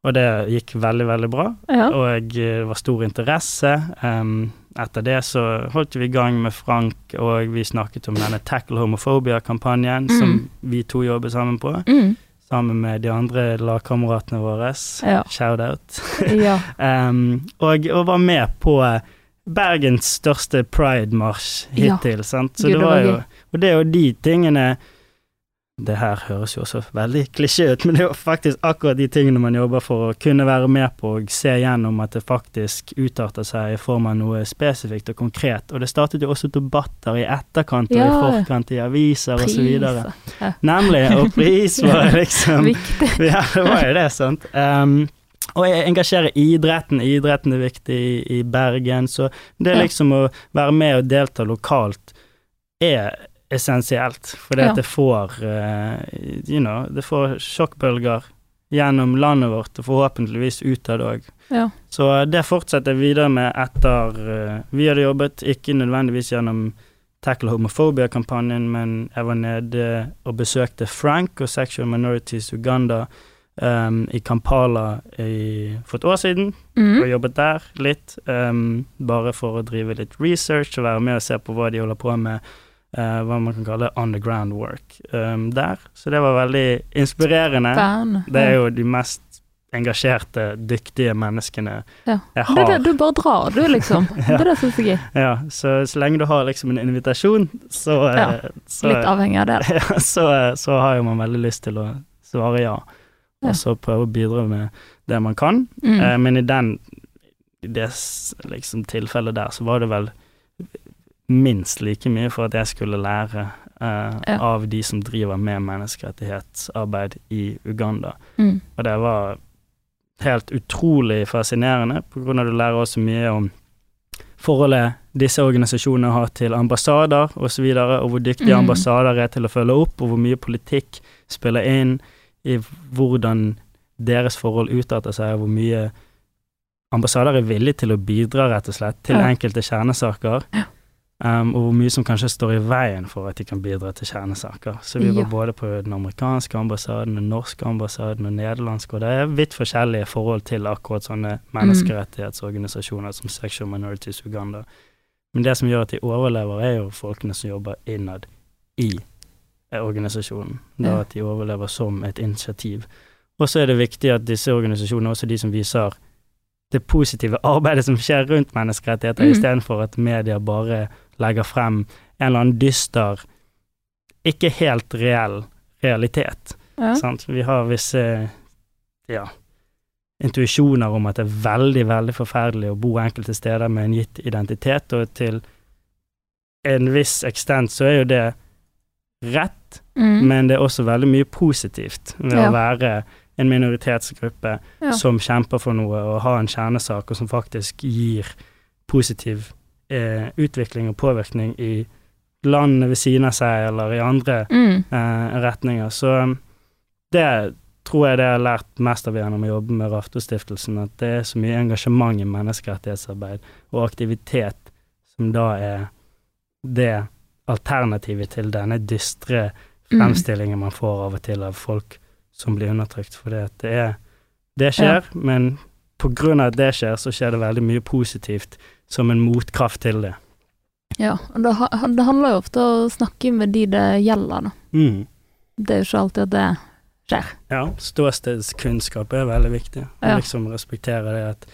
Og det gikk veldig, veldig bra Ja. og det var stor interesse. Um, etter det så holdt vi i gang med Frank, og vi snakket om denne Tackle Homophobia-kampanjen som Mm. vi to jobber sammen på, Mm. sammen med de andre lagkameratene våre. Ja. Shout-out. ja. um, og, og var med på Bergens største pride-marsj hittil, sant. Så Gud, det var jo. Og det er jo de tingene det her høres jo også veldig klisjé ut, men det er jo faktisk akkurat de tingene man jobber for å kunne være med på og se gjennom at det faktisk utarter seg i form av noe spesifikt og konkret. Og det startet jo også debatter i etterkant og i forkant i aviser og så videre. Priser. Nemlig, og pris var liksom Viktig. Ja, det var jo det, sant. Um, og jeg engasjerer idretten. Idretten er viktig i, i Bergen, så det Ja. liksom å være med og delta lokalt er essensielt, fordi Ja. at det får uh, you know, det får sjokkbølger gjennom landet vårt, og forhåpentligvis utad òg. Ja. Så det fortsetter jeg videre med etter uh, vi hadde jobbet, ikke nødvendigvis gjennom Tackle Homophobia-kampanjen, men jeg var nede og besøkte Frank og Sexual Minorities Uganda um, i Kampala i, for et år siden, og Mm. jobbet der litt, um, bare for å drive litt research og være med og se på hva de holder på med, eh, hva man kan kalle underground work um, der. Så det var veldig inspirerende. Fan. Det er jo de mest engasjerte, dyktige menneskene Ja. jeg har. det, det, du bare drar, du, liksom. Ja. Det er det som er så gøy. Ja, så, så lenge du har liksom en invitasjon, så, eh, Ja, så, Litt avhengig av det. ja, så, så har jo man veldig lyst til å svare ja, og så prøve å bidra med det man kan. Mm. Eh, men i den i det liksom, tilfellet der, så var det vel minst like mye for at jeg skulle lære eh, Ja. av de som driver med menneskerettighetsarbeid i Uganda. Mm. Og det var helt utrolig fascinerende, på grunn av at du lærer også mye om forholdet disse organisasjonene har til ambassader osv., og, så videre, og hvor dyktige Mm. ambassader er til å følge opp, og hvor mye politikk spiller inn i hvordan deres forhold utarter seg, og hvor mye ambassader er villige til å bidra, rett og slett, til Ja. enkelte kjernesaker. Um, og hvor mye som kanskje står i veien for at de kan bidra til kjernesaker. Så vi Ja. var både på den amerikanske ambassaden, den norske ambassaden og nederlandske, og det er vidt forskjellige forhold til akkurat sånne menneskerettighetsorganisasjoner som Sexual Minorities Uganda. Men det som gjør at de overlever, er jo folkene som jobber innad i eh, organisasjonen. Da at de overlever som et initiativ. Og så er det viktig at disse organisasjonene, også de som viser det positive arbeidet som skjer rundt menneskerettigheter, Mm. istedenfor at media bare legger frem en eller annen dyster, ikke helt reell realitet. Ja. Sant? Vi har visse ja, intuisjoner om at det er veldig, veldig forferdelig å bo enkelte steder med en gitt identitet, og til en viss ekstent så er jo det rett, Mm. men det er også veldig mye positivt ved Ja. å være en minoritetsgruppe Ja. som kjemper for noe, og har en kjernesak, og som faktisk gir positiv eh, utvikling og påvirkning i landene ved siden av seg, eller i andre Mm. eh, retninger. Så um, det tror jeg det jeg har lært mest av gjennom å jobbe med Raftostiftelsen, at det er så mye engasjement i menneskerettighetsarbeid og aktivitet som da er det alternativet til denne dystre Mm. fremstillingen man får av og til av folk som blir undertrykt. For det, det er Det skjer, men på grunn av at det skjer, så skjer det veldig mye positivt som en motkraft til det. Ja, og det, det handler jo ofte om å snakke med de det gjelder, da. Det er jo ikke alltid at det skjer. Ja, ståstedskunnskap er veldig viktig. Ja. liksom respektere det at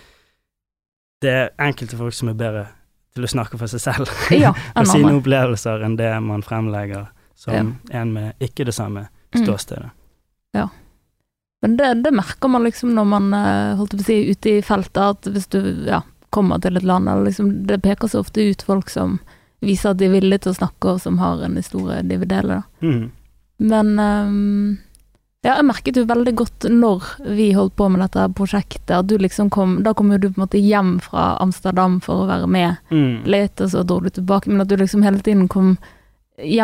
det er enkelte folk som er bedre til å snakke for seg selv Ja, og sine opplevelser enn det man fremlegger som en med ikke det samme Mm. Ståstedet. Men det, det merker man liksom når man eh, holdt på å si ute i feltet, at hvis du ja, kommer til et land, eller liksom, det peker så ofte ut folk som viser at de er villige til å snakke, og som har en historie de vil dele. Da. Mm. Men um, ja, jeg merket jo veldig godt når vi holdt på med dette prosjektet, at du liksom kom Da kom jo du på en måte hjem fra Amsterdam for å være med Mm. litt, og så dro du tilbake, men at du liksom hele tiden kom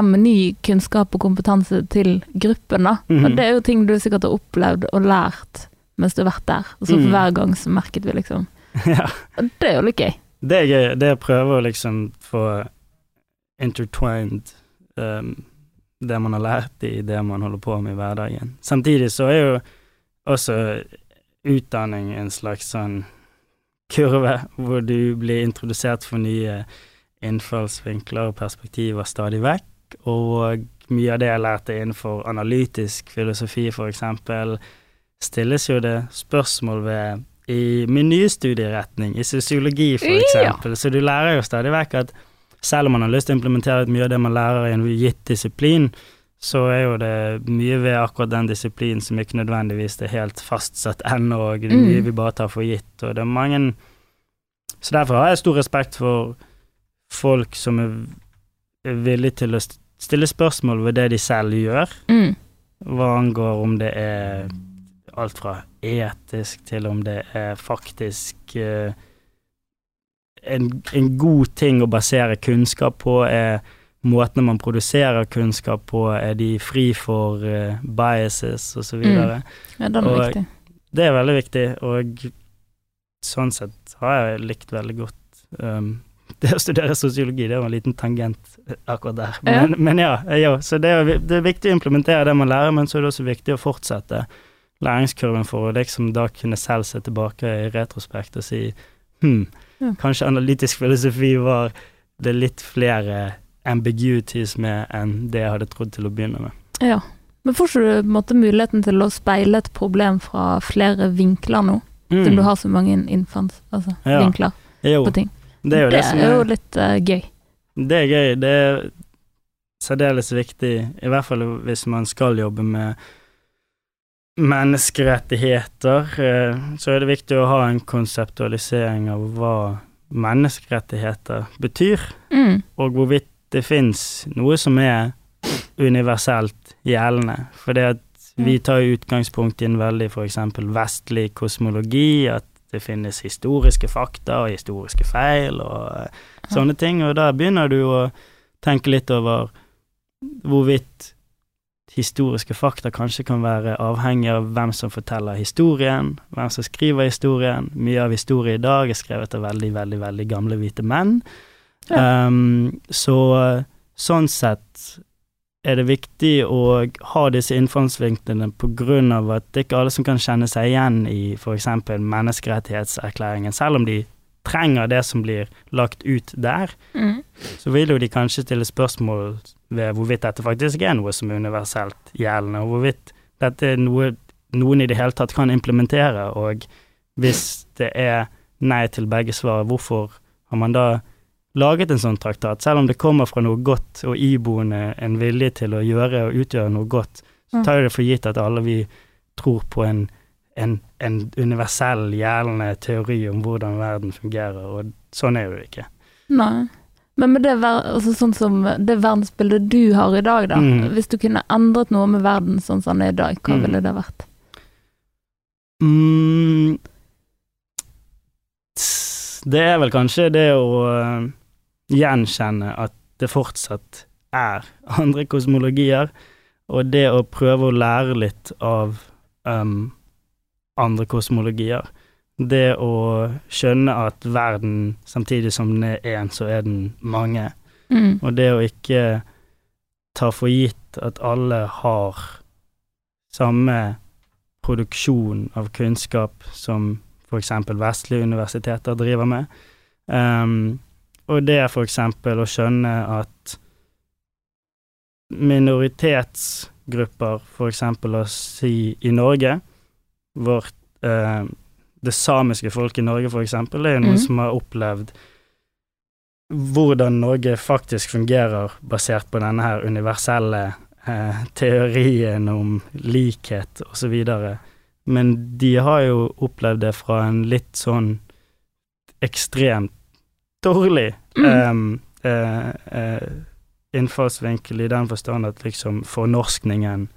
med ny kunnskap og kompetanse til gruppen, da. Mhm. Og det er jo ting du sikkert har opplevd og lært mens du har vært der. Og så for mm. hver gang så merket vi liksom ja. Og det er jo litt gøy. Det er gøy. Det er å prøve å liksom få intertwined um, det man har lært i det man holder på med i hverdagen. Samtidig så er jo også utdanning en slags sånn kurve hvor du blir introdusert for nye innfallsvinkler og perspektiver stadig vekk, og mye av det jeg lærte innenfor analytisk filosofi, eksempel, stilles jo det spørsmål ved i min nye studieretning, i sosiologi for Ja. så du lærer jo stadig vekk at selv om man har lyst til å implementere mye av det man lærer i en gitt disiplin, så er jo det mye ved akkurat den disiplinen som ikke nødvendigvis er helt fastsatt ennå, og det er mye Mm. vi bare tar for gitt, og det er mange Så derfor har jeg stor respekt for folk som er, villige til å stille spørsmål ved det de selv gjør, Mm. hva angår om det er alt fra etisk til om det er faktisk eh, en, en god ting å basere kunnskap på, er måtene man produserer kunnskap på, er de fri for uh, biases osv. Mm. Ja, den er Og- viktig. Det er veldig viktig, og sånn sett har jeg likt veldig godt um, det å studere sosiologi. Det var en liten tangent eh, akkurat der. Ja. Men, men ja, ja, så det er, det er viktig å implementere det man lærer, men så er det også viktig å fortsette læringskurven for å liksom da kunne selv se tilbake i retrospekt og si hm, Ja. kanskje analytisk filosofi var det litt flere ambiguities med enn det jeg hadde trodd til å begynne med. Ja. Men får du på en måte muligheten til å speile et problem fra flere vinkler nå? Siden du har så mange innfants, altså, Mm. Ja. vinkler Jo, på ting. Det er jo det, som er jo er litt uh, gøy. Det er gøy. Det er særdeles viktig, i hvert fall hvis man skal jobbe med menneskerettigheter, eh, så er det viktig å ha en konseptualisering av hva menneskerettigheter betyr, Mm. og hvorvidt det fins noe som er universelt gjeldende. For det at vi tar utgangspunkt i en veldig f.eks. vestlig kosmologi, at det finnes historiske fakta og historiske feil og eh, sånne ting, og da begynner du å tenke litt over hvorvidt historiske fakta kanskje kan være avhengig av hvem som forteller historien, hvem som skriver historien. Mye av historie i dag er skrevet av veldig, veldig, veldig gamle hvite menn. Um, så sånn sett er det viktig å ha disse innfallsvinklene av at det ikke er alle som kan kjenne seg igjen i f.eks. menneskerettighetserklæringen, selv om de trenger det som blir lagt ut der Mm. så vil jo de kanskje stille spørsmål ved hvorvidt dette faktisk er noe som er universelt gjeldende, og hvorvidt dette er noe noen i det hele tatt kan implementere, og hvis det er nei til begge svar, hvorfor har man da laget en sånn traktat? Selv om det kommer fra noe godt og iboende en vilje til å gjøre og utgjøre noe godt, så Mm. tar jo det for gitt at alle vi tror på en, en, en universell gjeldende teori om hvordan verden fungerer, og sånn er det jo ikke. Nei. Men med det, altså, sånn som det verdensbildet du har i dag, da. Mm. Hvis du kunne endret noe med verden sånn som den er i dag, hva Mm. ville det vært? Mm, det er vel kanskje det å eh, gjenkjenne at det fortsatt er andre kosmologier, og det å prøve å lære litt av um, andre kosmologier. Det å skjønne at verden, samtidig som den er én, så er den mange. Mm. Og det å ikke ta for gitt at alle har samme produksjon av kunnskap som f.eks. vestlige universiteter driver med. Um, og det er f.eks. å skjønne at minoritetsgrupper, f.eks. å si i Norge, vårt eh, det samiske folket i Norge, f.eks., er jo noen mm. som har opplevd hvordan Norge faktisk fungerer basert på denne her universelle eh, teorien om likhet videre. Men de har jo opplevd det fra en litt sånn ekstremt dårlig Mm. eh, eh, innfallsvinkel i den forstand at liksom fornorskningen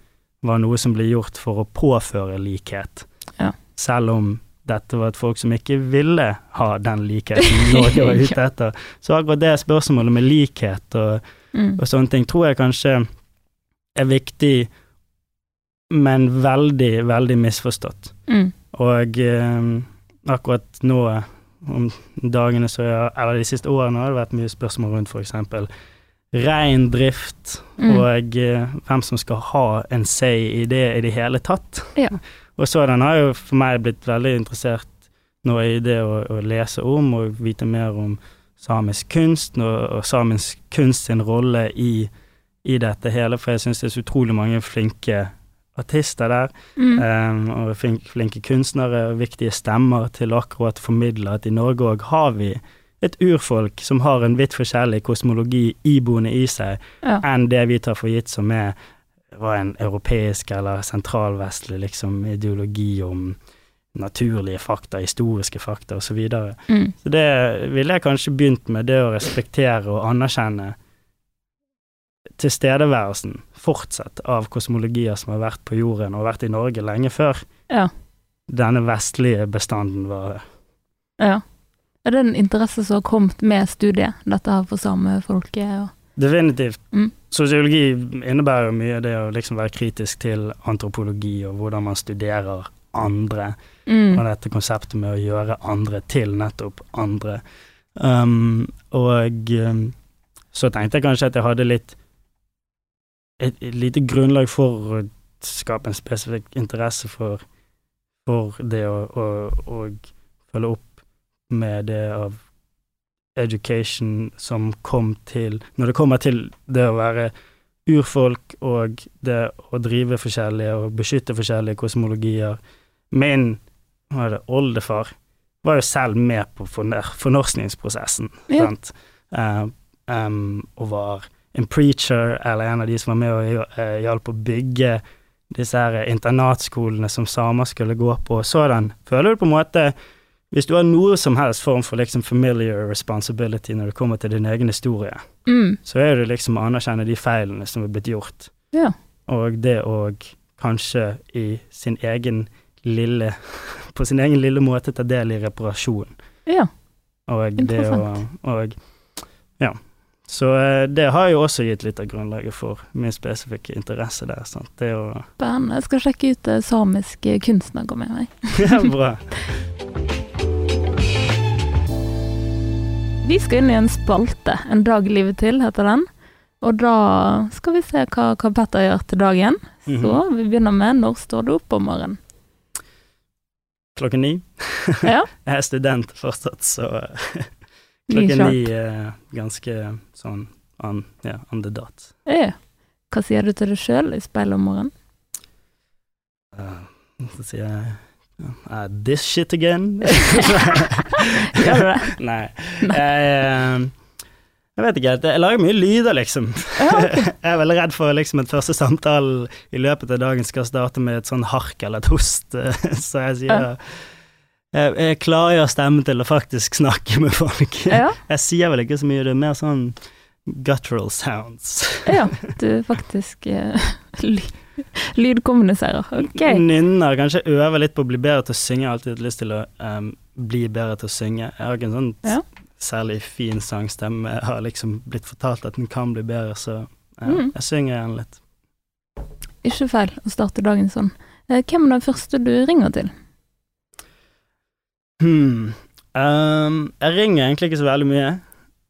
var noe som ble gjort for å påføre likhet. Ja. Selv om dette var et folk som ikke ville ha den likheten Norge var ute etter. Så akkurat det spørsmålet med likhet og, Mm. og sånne ting tror jeg kanskje er viktig, men veldig, veldig misforstått. Mm. Og eh, akkurat nå, om dagene så eller de siste årene, har det vært mye spørsmål rundt eksempel reindrift, Mm. og eh, hvem som skal ha en say i det i det hele tatt. Ja. og så den har jo for meg blitt veldig interessert nå i det å, å lese om og vite mer om samisk kunst, og, og samisk kunst sin rolle i, i dette hele, for jeg syns det er så utrolig mange flinke artister der. Mm. Um, og flinke, flinke kunstnere og viktige stemmer til å akkurat formidle at i Norge òg har vi et urfolk som har en vidt forskjellig kosmologi iboende i seg Ja. enn det vi tar for gitt som er var en europeisk eller sentralvestlig liksom ideologi om naturlige fakta, historiske fakta osv. Så, videre. Mm. så det ville jeg kanskje begynt med, det å respektere og anerkjenne tilstedeværelsen fortsatt av kosmologier som har vært på jorden og vært i Norge lenge før Ja. denne vestlige bestanden var ja. Er det en interesse som har kommet med studiet, dette her for samefolket? Og... Definitivt. Mm. Sosiologi innebærer jo mye det å liksom være kritisk til antropologi og hvordan man studerer andre, og Mm. dette konseptet med å gjøre andre til nettopp andre. Um, og um, så tenkte jeg kanskje at jeg hadde litt et, et lite grunnlag for å skape en spesifikk interesse for, for det å, å, å følge opp med det av education som kom til Når det kommer til det å være urfolk og det å drive forskjellige og beskytte forskjellige kosmologier Min det, oldefar var jo selv med på fornorskningsprosessen, Ja. sant, um, um, og var en preacher, eller en av de som var med og uh, hjalp å bygge disse her internatskolene som samer skulle gå på, og sådan. Føler du på en måte Hvis du har noe som helst form for liksom familiar responsibility når det kommer til din egen historie, Mm. så er det liksom å anerkjenne de feilene som er blitt gjort, Ja. og det å kanskje i sin egen lille På sin egen lille måte ta del i reparasjon. ja. Og det å Interessant. Og ja. Så eh, det har jo også gitt litt av grunnlaget for min spesifikke interesse der. Sant? Det å Spennende. Jeg skal sjekke ut det samiske kunstnere med meg. Ja, bra. Vi skal inn i en spalte. En dag livet til, heter den. Og da skal vi se hva, hva Petter gjør til dagen. Mhm. Så vi begynner med når står du opp om morgenen? Klokken ni. Ja. Jeg er student fortsatt, så eh, klokken ni er ganske sånn on, ja, on the dot. Ja. Hva sier du til deg sjøl i speilet om morgenen? Uh, så sier jeg uh, This shit again? Gjør du det? Nei. Jeg, eh, jeg vet ikke, jeg lager mye lyder, liksom. Jeg er veldig redd for liksom, at første samtale i løpet av dagen skal starte med et sånn hark eller et host, så jeg sier Ja. Jeg, jeg klargjør stemmen til å faktisk snakke med folk. Ja, Jeg sier vel ikke så mye, det er mer sånn guttural sounds. ja. Du faktisk eh, ly lydkommuniserer. Ok. Nynner, kanskje øver litt på å bli bedre til å synge. Jeg har alltid lyst til å um, bli bedre til å synge. Jeg har ikke en sånn Ja. særlig fin sangstemme. Jeg har liksom blitt fortalt at den kan bli bedre, så uh, Mm. jeg synger gjerne litt. Ikke feil å starte dagen sånn. Eh, Hvem er den første du ringer til? Hmm. Um, jeg ringer egentlig ikke så veldig mye.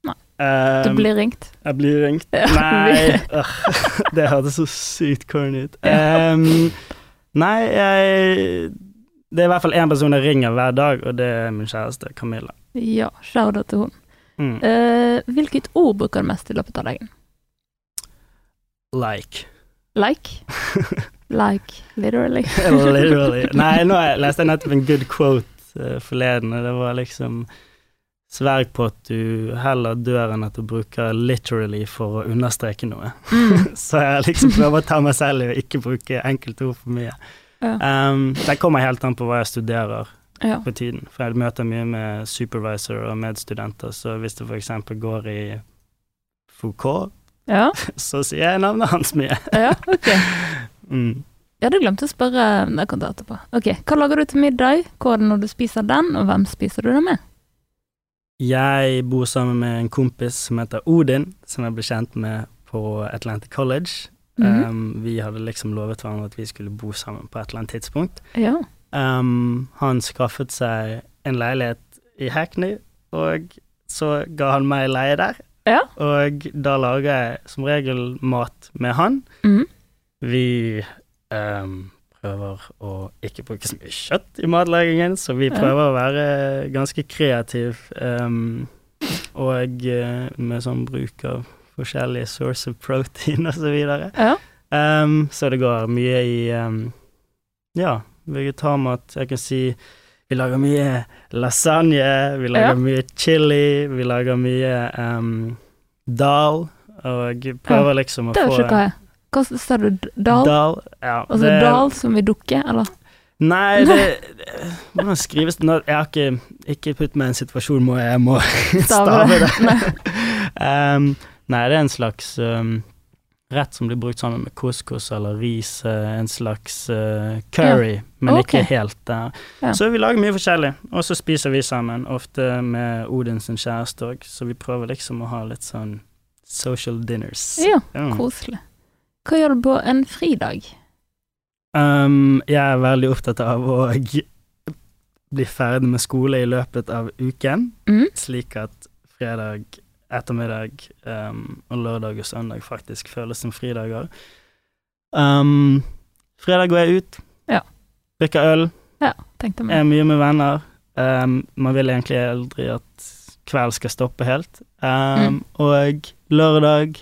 Nei. Um, Du blir ringt. Jeg blir ringt. Ja. Nei, uh, det hørtes så sykt corny ut. Um, nei, jeg Det er i hvert fall én person jeg ringer hver dag, og det er min kjæreste Camilla. Ja, shout-out til hun. Mm. Uh, hvilket ord bruker du mest i løpet av dagen? Like. Like? Like, literally. Literally. Nei, nå leste jeg nettopp en good quote forleden, og det var liksom Sverg på at du heller dør enn at du bruker 'literally' for å understreke noe. Mm. Så jeg liksom prøver å ta meg selv i å ikke bruke enkeltord for mye. Ja. Um, det kommer helt an på hva jeg studerer ja. for tiden, for jeg møter mye med supervisor og medstudenter, så hvis det eksempel går i Foucault, Ja, så sier jeg navnet hans mye. ja, ok. Mm. Jeg hadde glemt å spørre Det kan ta etterpå. Ok, Hva lager du til middag? Hvor er det når du spiser den, og hvem spiser du den med? Jeg bor sammen med en kompis som heter Odin, som jeg ble kjent med på Atlantic College. Mhm. um, vi hadde liksom lovet hverandre at vi skulle bo sammen på et eller annet tidspunkt. Ja. Um, han skaffet seg en leilighet i Hackney, og så ga han meg leie der. Ja. Og da lager jeg som regel mat med han. Mhm. Vi um, prøver å ikke bruke så mye kjøtt i matlagingen, så vi Ja. prøver å være ganske kreativ, um, og eh, med sånn bruk av forskjellige source of protein og så videre. ja. Um, så det går mye i um, ja, vegetarmat. Jeg kan si vi lager mye lasagne, vi lager Ja. mye chili, vi lager mye um, dal, og prøver liksom å Det er få jo hva sa du? Dal? Dal, ja. Altså det- dal som i dukke, eller? Nei, det, det Hvordan skrives det? Jeg har ikke Ikke putt meg i en situasjon hvor jeg må stave det. Nei. um, nei, det er en slags um, rett som blir brukt sammen med couscous eller ris, eh, en slags uh, curry, men okay. ikke helt der. Ja. Så vi lager mye forskjellig, og så spiser vi sammen, ofte med Odin sin kjæreste òg, så vi prøver liksom å ha litt sånn social dinners. Ja, Ja. koselig. Hva gjør du på en fridag? Um, jeg er veldig opptatt av å bli ferdig med skole i løpet av uken, Mm? slik at fredag ettermiddag um, og lørdag og søndag faktisk føles som fridager. Um, fredag går jeg ut. Ja. Drikker øl. Meg. Er mye med venner. Um, man vil egentlig aldri at kveld skal stoppe helt. Um, Mm. Og lørdag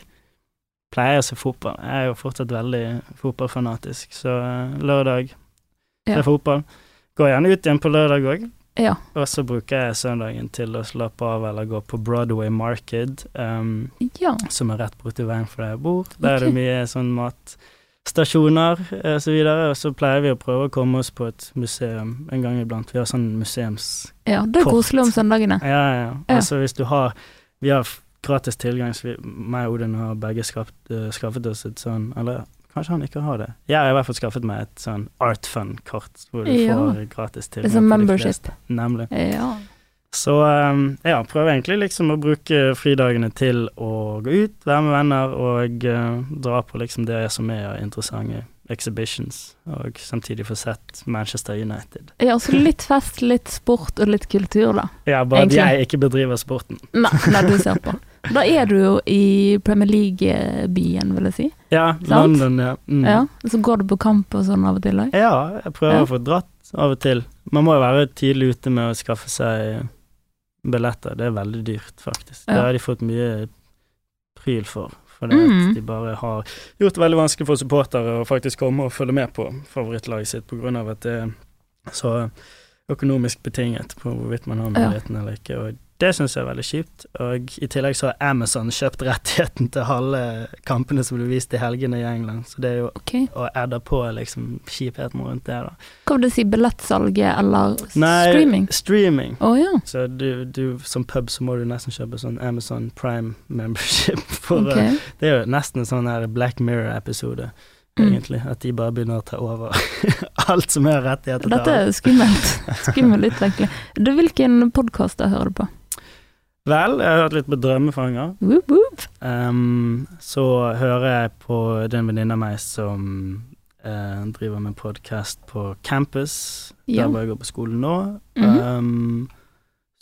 pleier å se fotball. Jeg er jo fortsatt veldig fotballfanatisk, så uh, lørdag Ja. er fotball. Går gjerne ut igjen på lørdag òg. Ja. Og så bruker jeg søndagen til å slappe av eller gå på Broadway Market, um, ja. som er rett borti veien fra der jeg bor. Der er det mye sånn matstasjoner osv. og så og så pleier vi å prøve å komme oss på et museum en gang iblant. Vi har sånn museumskort. ja. Det er koselig om søndagene. Ja, ja. Altså hvis du har Vi har gratis tilgang, så vi, meg og Odin har begge skapt, uh, skaffet oss et sånn Eller kanskje han ikke har det. Jeg har i hvert fall skaffet meg et sånn Art Fund-kort, hvor du Ja. får gratis tilgang. Det er sånn membership. Nemlig. Ja. Så um, ja, prøver egentlig liksom å bruke fridagene til å gå ut, være med venner og uh, dra på liksom det som er interessante exhibitions, og samtidig få sett Manchester United. ja, så litt fest, litt sport og litt kultur, da. Ja, bare at jeg ikke bedriver sporten. Nei, nei, du ser på. Da er du jo i Premier League-byen, vil jeg si. Ja, Sant? London, ja. Mm. Ja, Så går du på kamp og sånn av og til òg. Ja, jeg prøver Ja. å få dratt av og til. Man må jo være tidlig ute med å skaffe seg billetter. Det er veldig dyrt, faktisk. Det har de fått mye pryl for. Fordi Mm. de bare har gjort det veldig vanskelig for supportere å faktisk komme og følge med på favorittlaget sitt, på grunn av at det er så økonomisk betinget på hvorvidt man har Ja. muligheten eller ikke. Og det syns jeg er veldig kjipt. Og i tillegg så har Amazon kjøpt rettigheten til halve kampene som blir vist i helgene i England, så det er jo okay. å adde på liksom kjipheten rundt det, da. Hva vil det si, billettsalget eller Nei, streaming? Streaming. Oh, ja, Så du, du, som pub så må du nesten kjøpe sånn Amazon Prime membership. For, okay. eh, det er jo nesten en sånn her Black Mirror-episode, Mm. egentlig. At de bare begynner å ta over alt som er rettigheter Dette er skummelt. Skummel utvikling. Du, hvilken podkast hører du på? Vel, jeg har hørt litt på Drømmefanger. Woop, woop. Um, så hører jeg på den venninna av meg som uh, driver med podkast på campus, jo. der hvor jeg går på skolen nå. Mm -hmm. um,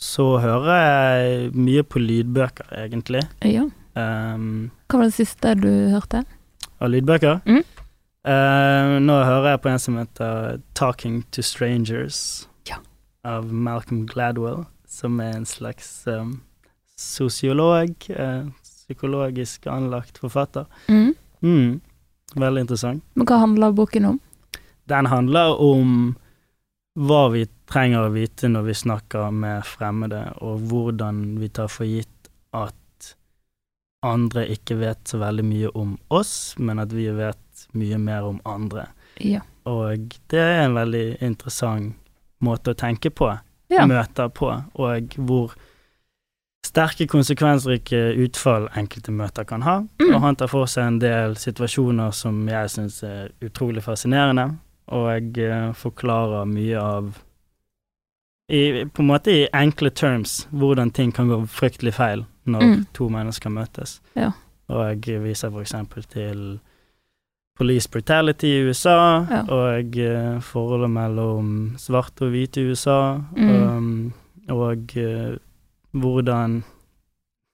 så hører jeg mye på lydbøker, egentlig. Ja. Um, Hva var det siste du hørte? av lydbøker. Mm. Uh, nå hører jeg på en som heter 'Talking to Strangers' Ja. av Malcolm Gladwell, som er en slags um, sosiolog, eh, psykologisk anlagt forfatter. Mm. Mm, veldig interessant. Men hva handler boken om? Den handler om hva vi trenger å vite når vi snakker med fremmede, og hvordan vi tar for gitt at andre ikke vet så veldig mye om oss, men at vi vet mye mer om andre. Ja. Og det er en veldig interessant måte å tenke på, Ja. møter på, og hvor sterke konsekvensrike utfall enkelte møter kan ha. Mm. Og han tar for seg en del situasjoner som jeg syns er utrolig fascinerende, og jeg forklarer mye av i, På en måte i enkle terms hvordan ting kan gå fryktelig feil når Mm. to mennesker møtes. Ja. Og jeg viser for eksempel til police brutality i USA, Ja. og eh, forholdet mellom svarte og hvite i USA, Mm. um, og eh, hvordan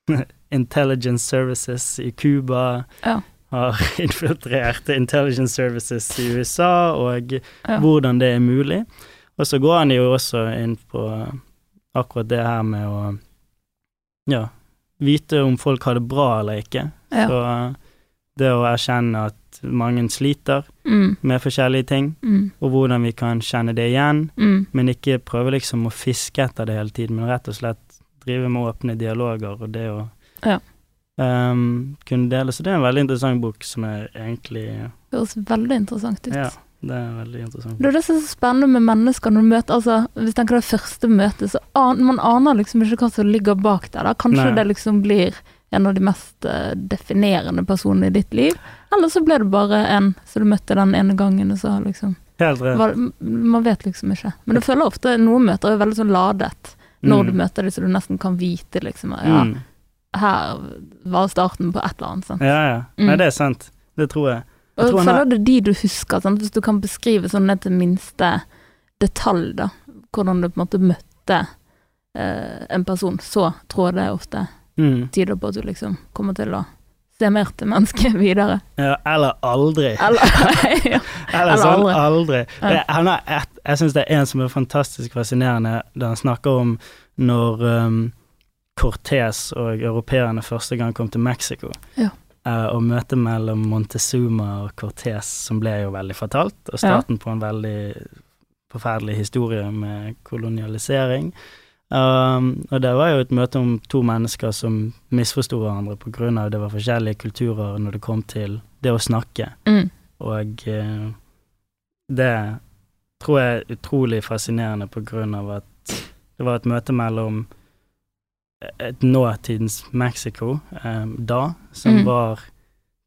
intelligence services i Cuba Ja. har infiltrert intelligence services i USA, og Ja. hvordan det er mulig. Og så går han jo også inn på akkurat det her med å ja, vite om folk har det bra eller ikke. Ja. Så det å erkjenne at mange sliter Mm. med forskjellige ting, Mm. og hvordan vi kan kjenne det igjen, Mm. men ikke prøve liksom å fiske etter det hele tiden, men rett og slett drive med åpne dialoger og det å Ja. um, kunne dele. Så det er en veldig interessant bok som er egentlig Høres veldig interessant ut. Ja, det er en veldig interessant. Det er det som er så spennende med mennesker når du møter altså, Hvis du tenker det første møtet, så an, man aner liksom ikke hva som ligger bak der. Da. Kanskje Nei. det liksom blir en av de mest eh, definerende personene i ditt liv. Eller så ble det bare en som du møtte den ene gangen, og så liksom Helt rett. var, Man vet liksom ikke. Men du føler ofte noen møter er veldig sånn ladet. Når Mm. du møter dem, så du nesten kan vite liksom Ja, Mm. her var starten på et eller annet. Sant? Ja, ja. Mm. Nei, det er sant. Det tror jeg. Jeg tror og er- føler det er de du husker, sant? hvis du kan beskrive sånn ned til minste detalj, da. Hvordan du på en måte møtte eh, en person, så tror jeg det ofte Mm. tyder på at du liksom kommer til å estimerte mennesket videre. Ja, eller aldri. Eller, ja. Eller sånn aldri. aldri. Det- et, jeg syns det er en som er fantastisk fascinerende, da han snakker om når um, Cortés og europeerne første gang kom til Mexico. Ja. Uh, og møtet mellom Montezuma og Cortés, som ble jo veldig fatalt, og starten på en veldig forferdelig historie med kolonialisering. Um, og det var jo et møte om to mennesker som misforsto hverandre av det var forskjellige kulturer når det kom til det å snakke. Mm. Og uh, det tror jeg er utrolig fascinerende av at det var et møte mellom et nåtidens Mexico eh, da, som Mm. var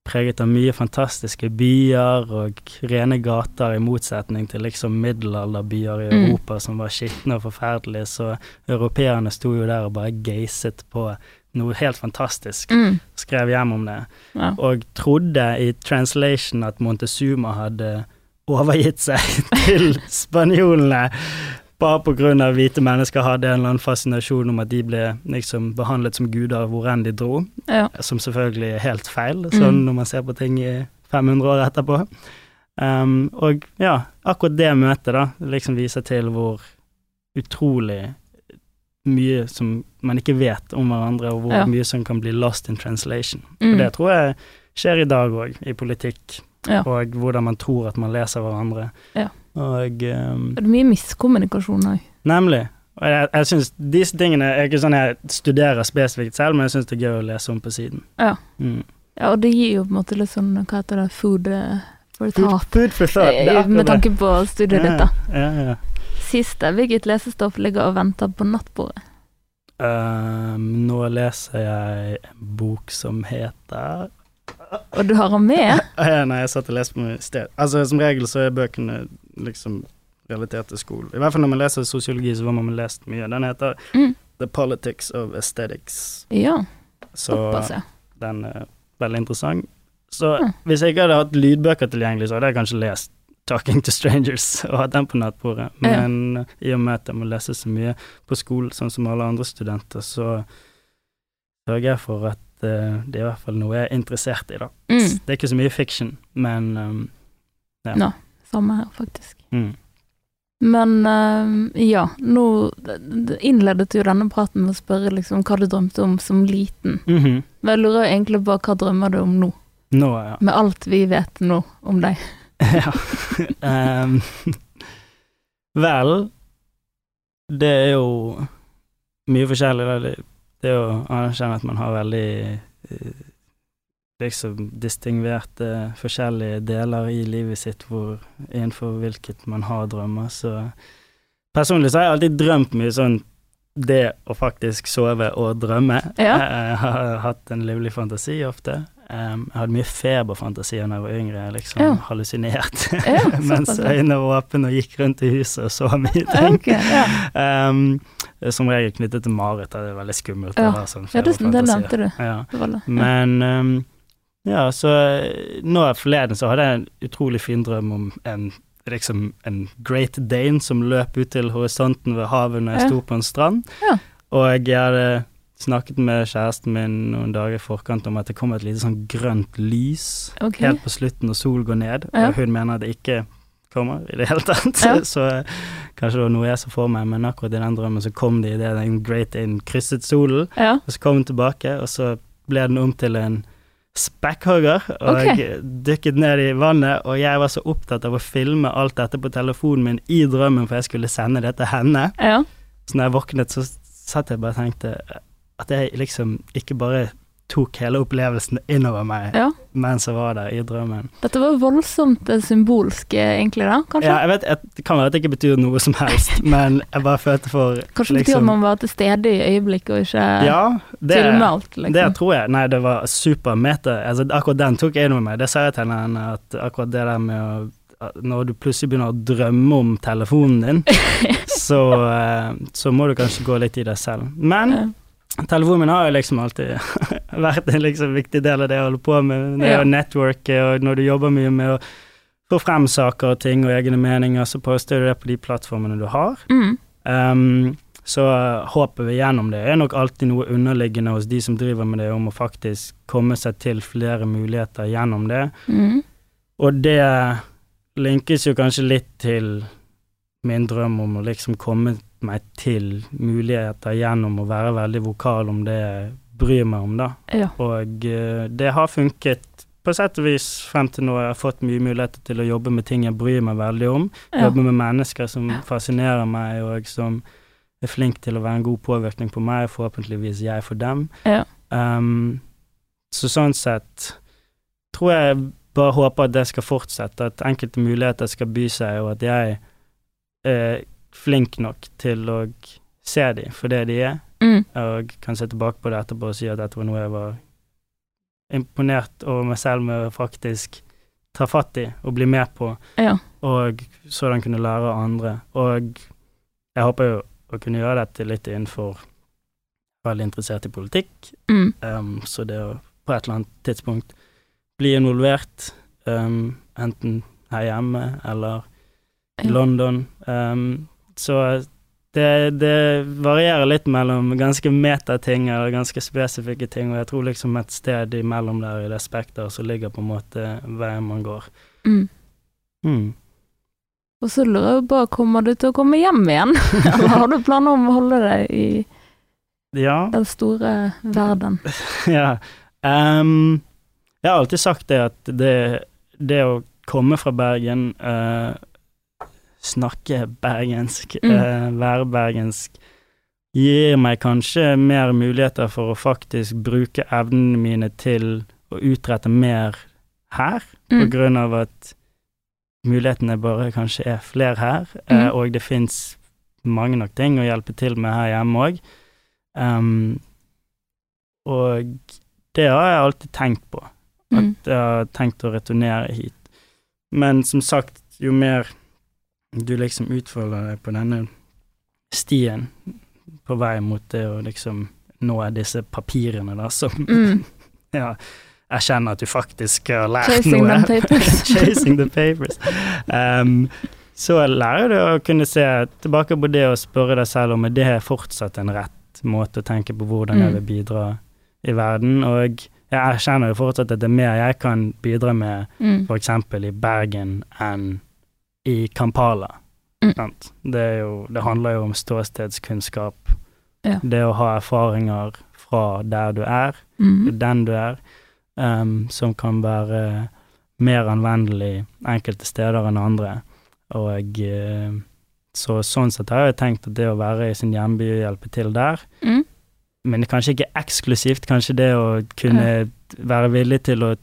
preget av mye fantastiske byer og rene gater, i motsetning til liksom middelalderbyer i Mm. Europa som var skitne og forferdelige, så europeerne sto jo der og bare geiset på noe helt fantastisk, Mm. skrev hjem om det Ja. og trodde i translation at Montezuma hadde overgitt seg til spanjolene bare av hvite mennesker hadde en eller annen fascinasjon om at de ble liksom behandlet som guder hvor enn de dro, ja. som selvfølgelig er helt feil, sånn Mm. når man ser på ting i 500 år etterpå. Um, og ja, akkurat det møtet da, liksom viser til hvor utrolig mye som man ikke vet om hverandre, og hvor Ja. mye som kan bli lost in translation. Mm. Og det tror jeg skjer i dag òg, i politikk, Ja. og hvordan man tror at man leser hverandre. Ja. Og um, Det er mye miskommunikasjon òg. Nemlig. Og jeg, jeg synes disse tingene er ikke sånn jeg studerer spesifikt selv, men jeg syns det er gøy å lese om på siden. Ja. Mm. Ja, og det gir jo på en måte litt sånn, hva heter det, food eh, for thought. Food for thought. Med tanke på studiet ditt, da. Ja, ja, ja. Siste, hvilket lesestoff ligger og venter på nattbordet? Um, nå leser jeg en bok som heter Og du har den med? Nei, jeg satt og leste på den i sted. Altså, som regel så er bøkene liksom realitet til skolen. I hvert fall når man leser sosiologi, så får man lest mye. Den heter Mm. The Politics of Aesthetics. Ja, Så såpass, ja. den er veldig interessant. Så Ja. hvis jeg ikke hadde hatt lydbøker tilgjengelig, så hadde jeg kanskje lest Talking to Strangers og hatt den på nattbordet. Ja. Men i og med at jeg må lese så mye på skolen, sånn som alle andre studenter, så sørger jeg for at uh, det er i hvert fall noe jeg er interessert i, da. Mm. Det er ikke så mye fiction, men um, ja. Nå. Samme her, faktisk. Mm. Men eh, ja, nå innledet jo denne praten med å spørre liksom hva du drømte om som liten. Mhm. Men jeg lurer egentlig på hva drømmer du om nå, Nå, ja. med alt vi vet nå om deg? ja. um, vel, det er jo mye forskjellig. Det, det er å anerkjenne at man har veldig eh, liksom distingverte forskjellige deler i livet sitt hvor, innenfor hvilket man har drømmer. Så personlig så har jeg alltid drømt mye sånn det å faktisk sove og drømme. Ja. Jeg har hatt en livlig fantasi ofte. Um, jeg hadde mye feberfantasier da jeg var yngre, jeg liksom Ja. hallusinert Ja, mens øynene var åpne og gikk rundt i huset og så mye ting. Okay, ja. Um, som regel knyttet til mareritt, det er veldig skummelt Ja. sånn ja, det, det nevnte du. Men um, ja, så eh, nå forleden så hadde jeg en utrolig fin drøm om en liksom en Great Dane som løp ut til horisonten ved havet når jeg Ja. sto på en strand. Ja. Og jeg hadde snakket med kjæresten min noen dager i forkant om at det kom et lite sånn grønt lys okay. helt på slutten når solen går ned, Ja. og hun mener det ikke kommer i det hele tatt. Ja. Så eh, kanskje det var noe jeg så for meg, men akkurat i den drømmen så kom det idet den Great Dane krysset solen. Og så kom den tilbake, og så ble den om til en spekkhogger, og okay. dykket ned i vannet, og jeg var så opptatt av å filme alt dette på telefonen min i drømmen, for jeg skulle sende det til henne. ja. Så når jeg våknet, så satt jeg bare og tenkte at jeg liksom ikke bare tok hele opplevelsen innover meg ja. mens jeg var der i drømmen. Dette var voldsomt eh, symbolsk, eh, egentlig, da, kanskje? Ja, jeg vet, jeg, det kan være at det ikke betyr noe som helst, men jeg bare følte for Kanskje det betyr at man var til stede i øyeblikket og ikke liksom- Ja, det, filme alt, liksom. det tror jeg. Nei, det var supermeter. Altså, akkurat den tok jeg innover meg. Det sa jeg til henne, at akkurat det der med å Når du plutselig begynner å drømme om telefonen din, så, eh, så må du kanskje gå litt i deg selv. Men. Telefonen min har jo liksom alltid vært en liksom viktig del av det jeg holder på med. Det Ja. å networket, og når du jobber mye med å få frem saker og ting og egne meninger, så poster du det på de plattformene du har. Mm. Um, Så uh, håpet vi gjennom det er nok alltid noe underliggende hos de som driver med det, om å faktisk komme seg til flere muligheter gjennom det. Mm. Og det linkes jo kanskje litt til min drøm om å liksom komme meg til muligheter gjennom å være veldig vokal om det jeg bryr meg om, da. Ja. Og uh, det har funket på sett og vis frem til nå. Jeg har fått mye muligheter til å jobbe med ting jeg bryr meg veldig om. Ja. Jobbe med mennesker som fascinerer meg, og som er flink til å være en god påvirkning på meg, forhåpentligvis jeg for dem. Ja. Um, så sånn sett tror jeg bare håper at det skal fortsette, at enkelte muligheter skal by seg, og at jeg er flink nok til å se dem for det de er, Mm. og kan se tilbake på det etterpå og si at dette var noe jeg var imponert over meg selv med å faktisk ta fatt i og bli med på, Ja. og sådan kunne lære av andre. Og jeg håper jo å kunne gjøre dette litt innenfor Veldig interessert i politikk, Mm. um, så det å på et eller annet tidspunkt bli involvert, um, enten her hjemme eller i Ja. London. Um, så det, det varierer litt mellom ganske metating eller ganske spesifikke ting, og jeg tror liksom et sted imellom der i det spekteret så ligger på en måte veien man går. Mm. Mm. Og så lurer jeg på, kommer du til å komme hjem igjen? Eller har du planer om å holde deg i Ja. den store verden? ja. Um, jeg har alltid sagt det at det, det å komme fra Bergen, eh, snakke bergensk, Mm. eh, være bergensk, gir meg kanskje mer muligheter for å faktisk bruke evnene mine til å utrette mer her, på Mm. grunn av at mulighetene bare kanskje er flere her, eh, Mm. og det fins mange nok ting å hjelpe til med her hjemme òg. Um, og det har jeg alltid tenkt på, Mm. at jeg har tenkt å returnere hit. Men som sagt, jo mer du liksom utfolder deg på denne stien på vei mot det å liksom nå disse papirene, da, som Mm. ja, jeg kjenner at du faktisk har lært Chasing noe. papers. Chasing the papers. Um, så lærer du å kunne se tilbake på det og spørre deg selv om er det fortsatt en rett måte å tenke på hvordan jeg Mm. vil bidra i verden. Og jeg erkjenner jo fortsatt at det er mer jeg kan bidra med Mm. f.eks. i Bergen enn i Kampala. Mm. Det, jo, det handler jo om ståstedskunnskap. Ja. Det å ha erfaringer fra der du er, Mm. den du er, um, som kan være mer anvendelig enkelte steder enn andre. Og eh, så sånn sett har jeg tenkt at det å være i sin hjemby og hjelpe til der, Mm. men kanskje ikke eksklusivt, kanskje det å kunne være villig til å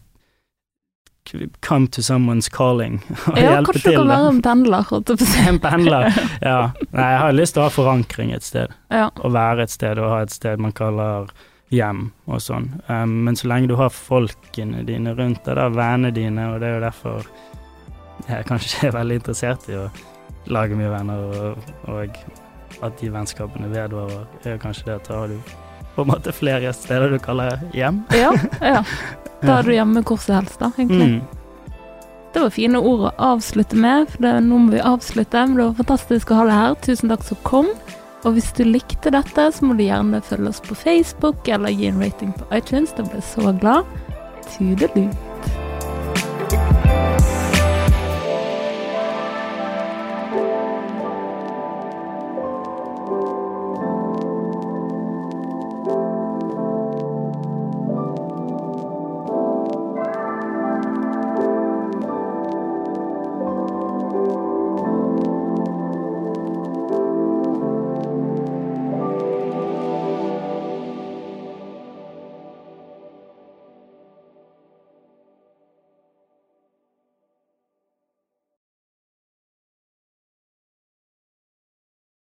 come to someone's calling og Ja, hjelpe kanskje du kan være en pendler, holdt jeg på å si. En pendler. Ja. Nei, jeg har lyst til å ha forankring et sted. Ja. Å være et sted og ha et sted man kaller hjem og sånn. Um, men så lenge du har folkene dine rundt deg, da, vennene dine, og det er jo derfor jeg kanskje er veldig interessert i å lage mye venner, og, og at de vennskapene vedvarer, er kanskje det at da har du på en måte flere steder du kaller hjem. ja, ja. Da er du hjemme hvor som helst, da, egentlig. Mm. Det var fine ord å avslutte med, for det, nå må vi avslutte. Men det var fantastisk å ha deg her. Tusen takk som kom. Og hvis du likte dette, så må du gjerne følge oss på Facebook eller gi en rating på iTunes. Da blir jeg så glad. Tudelu.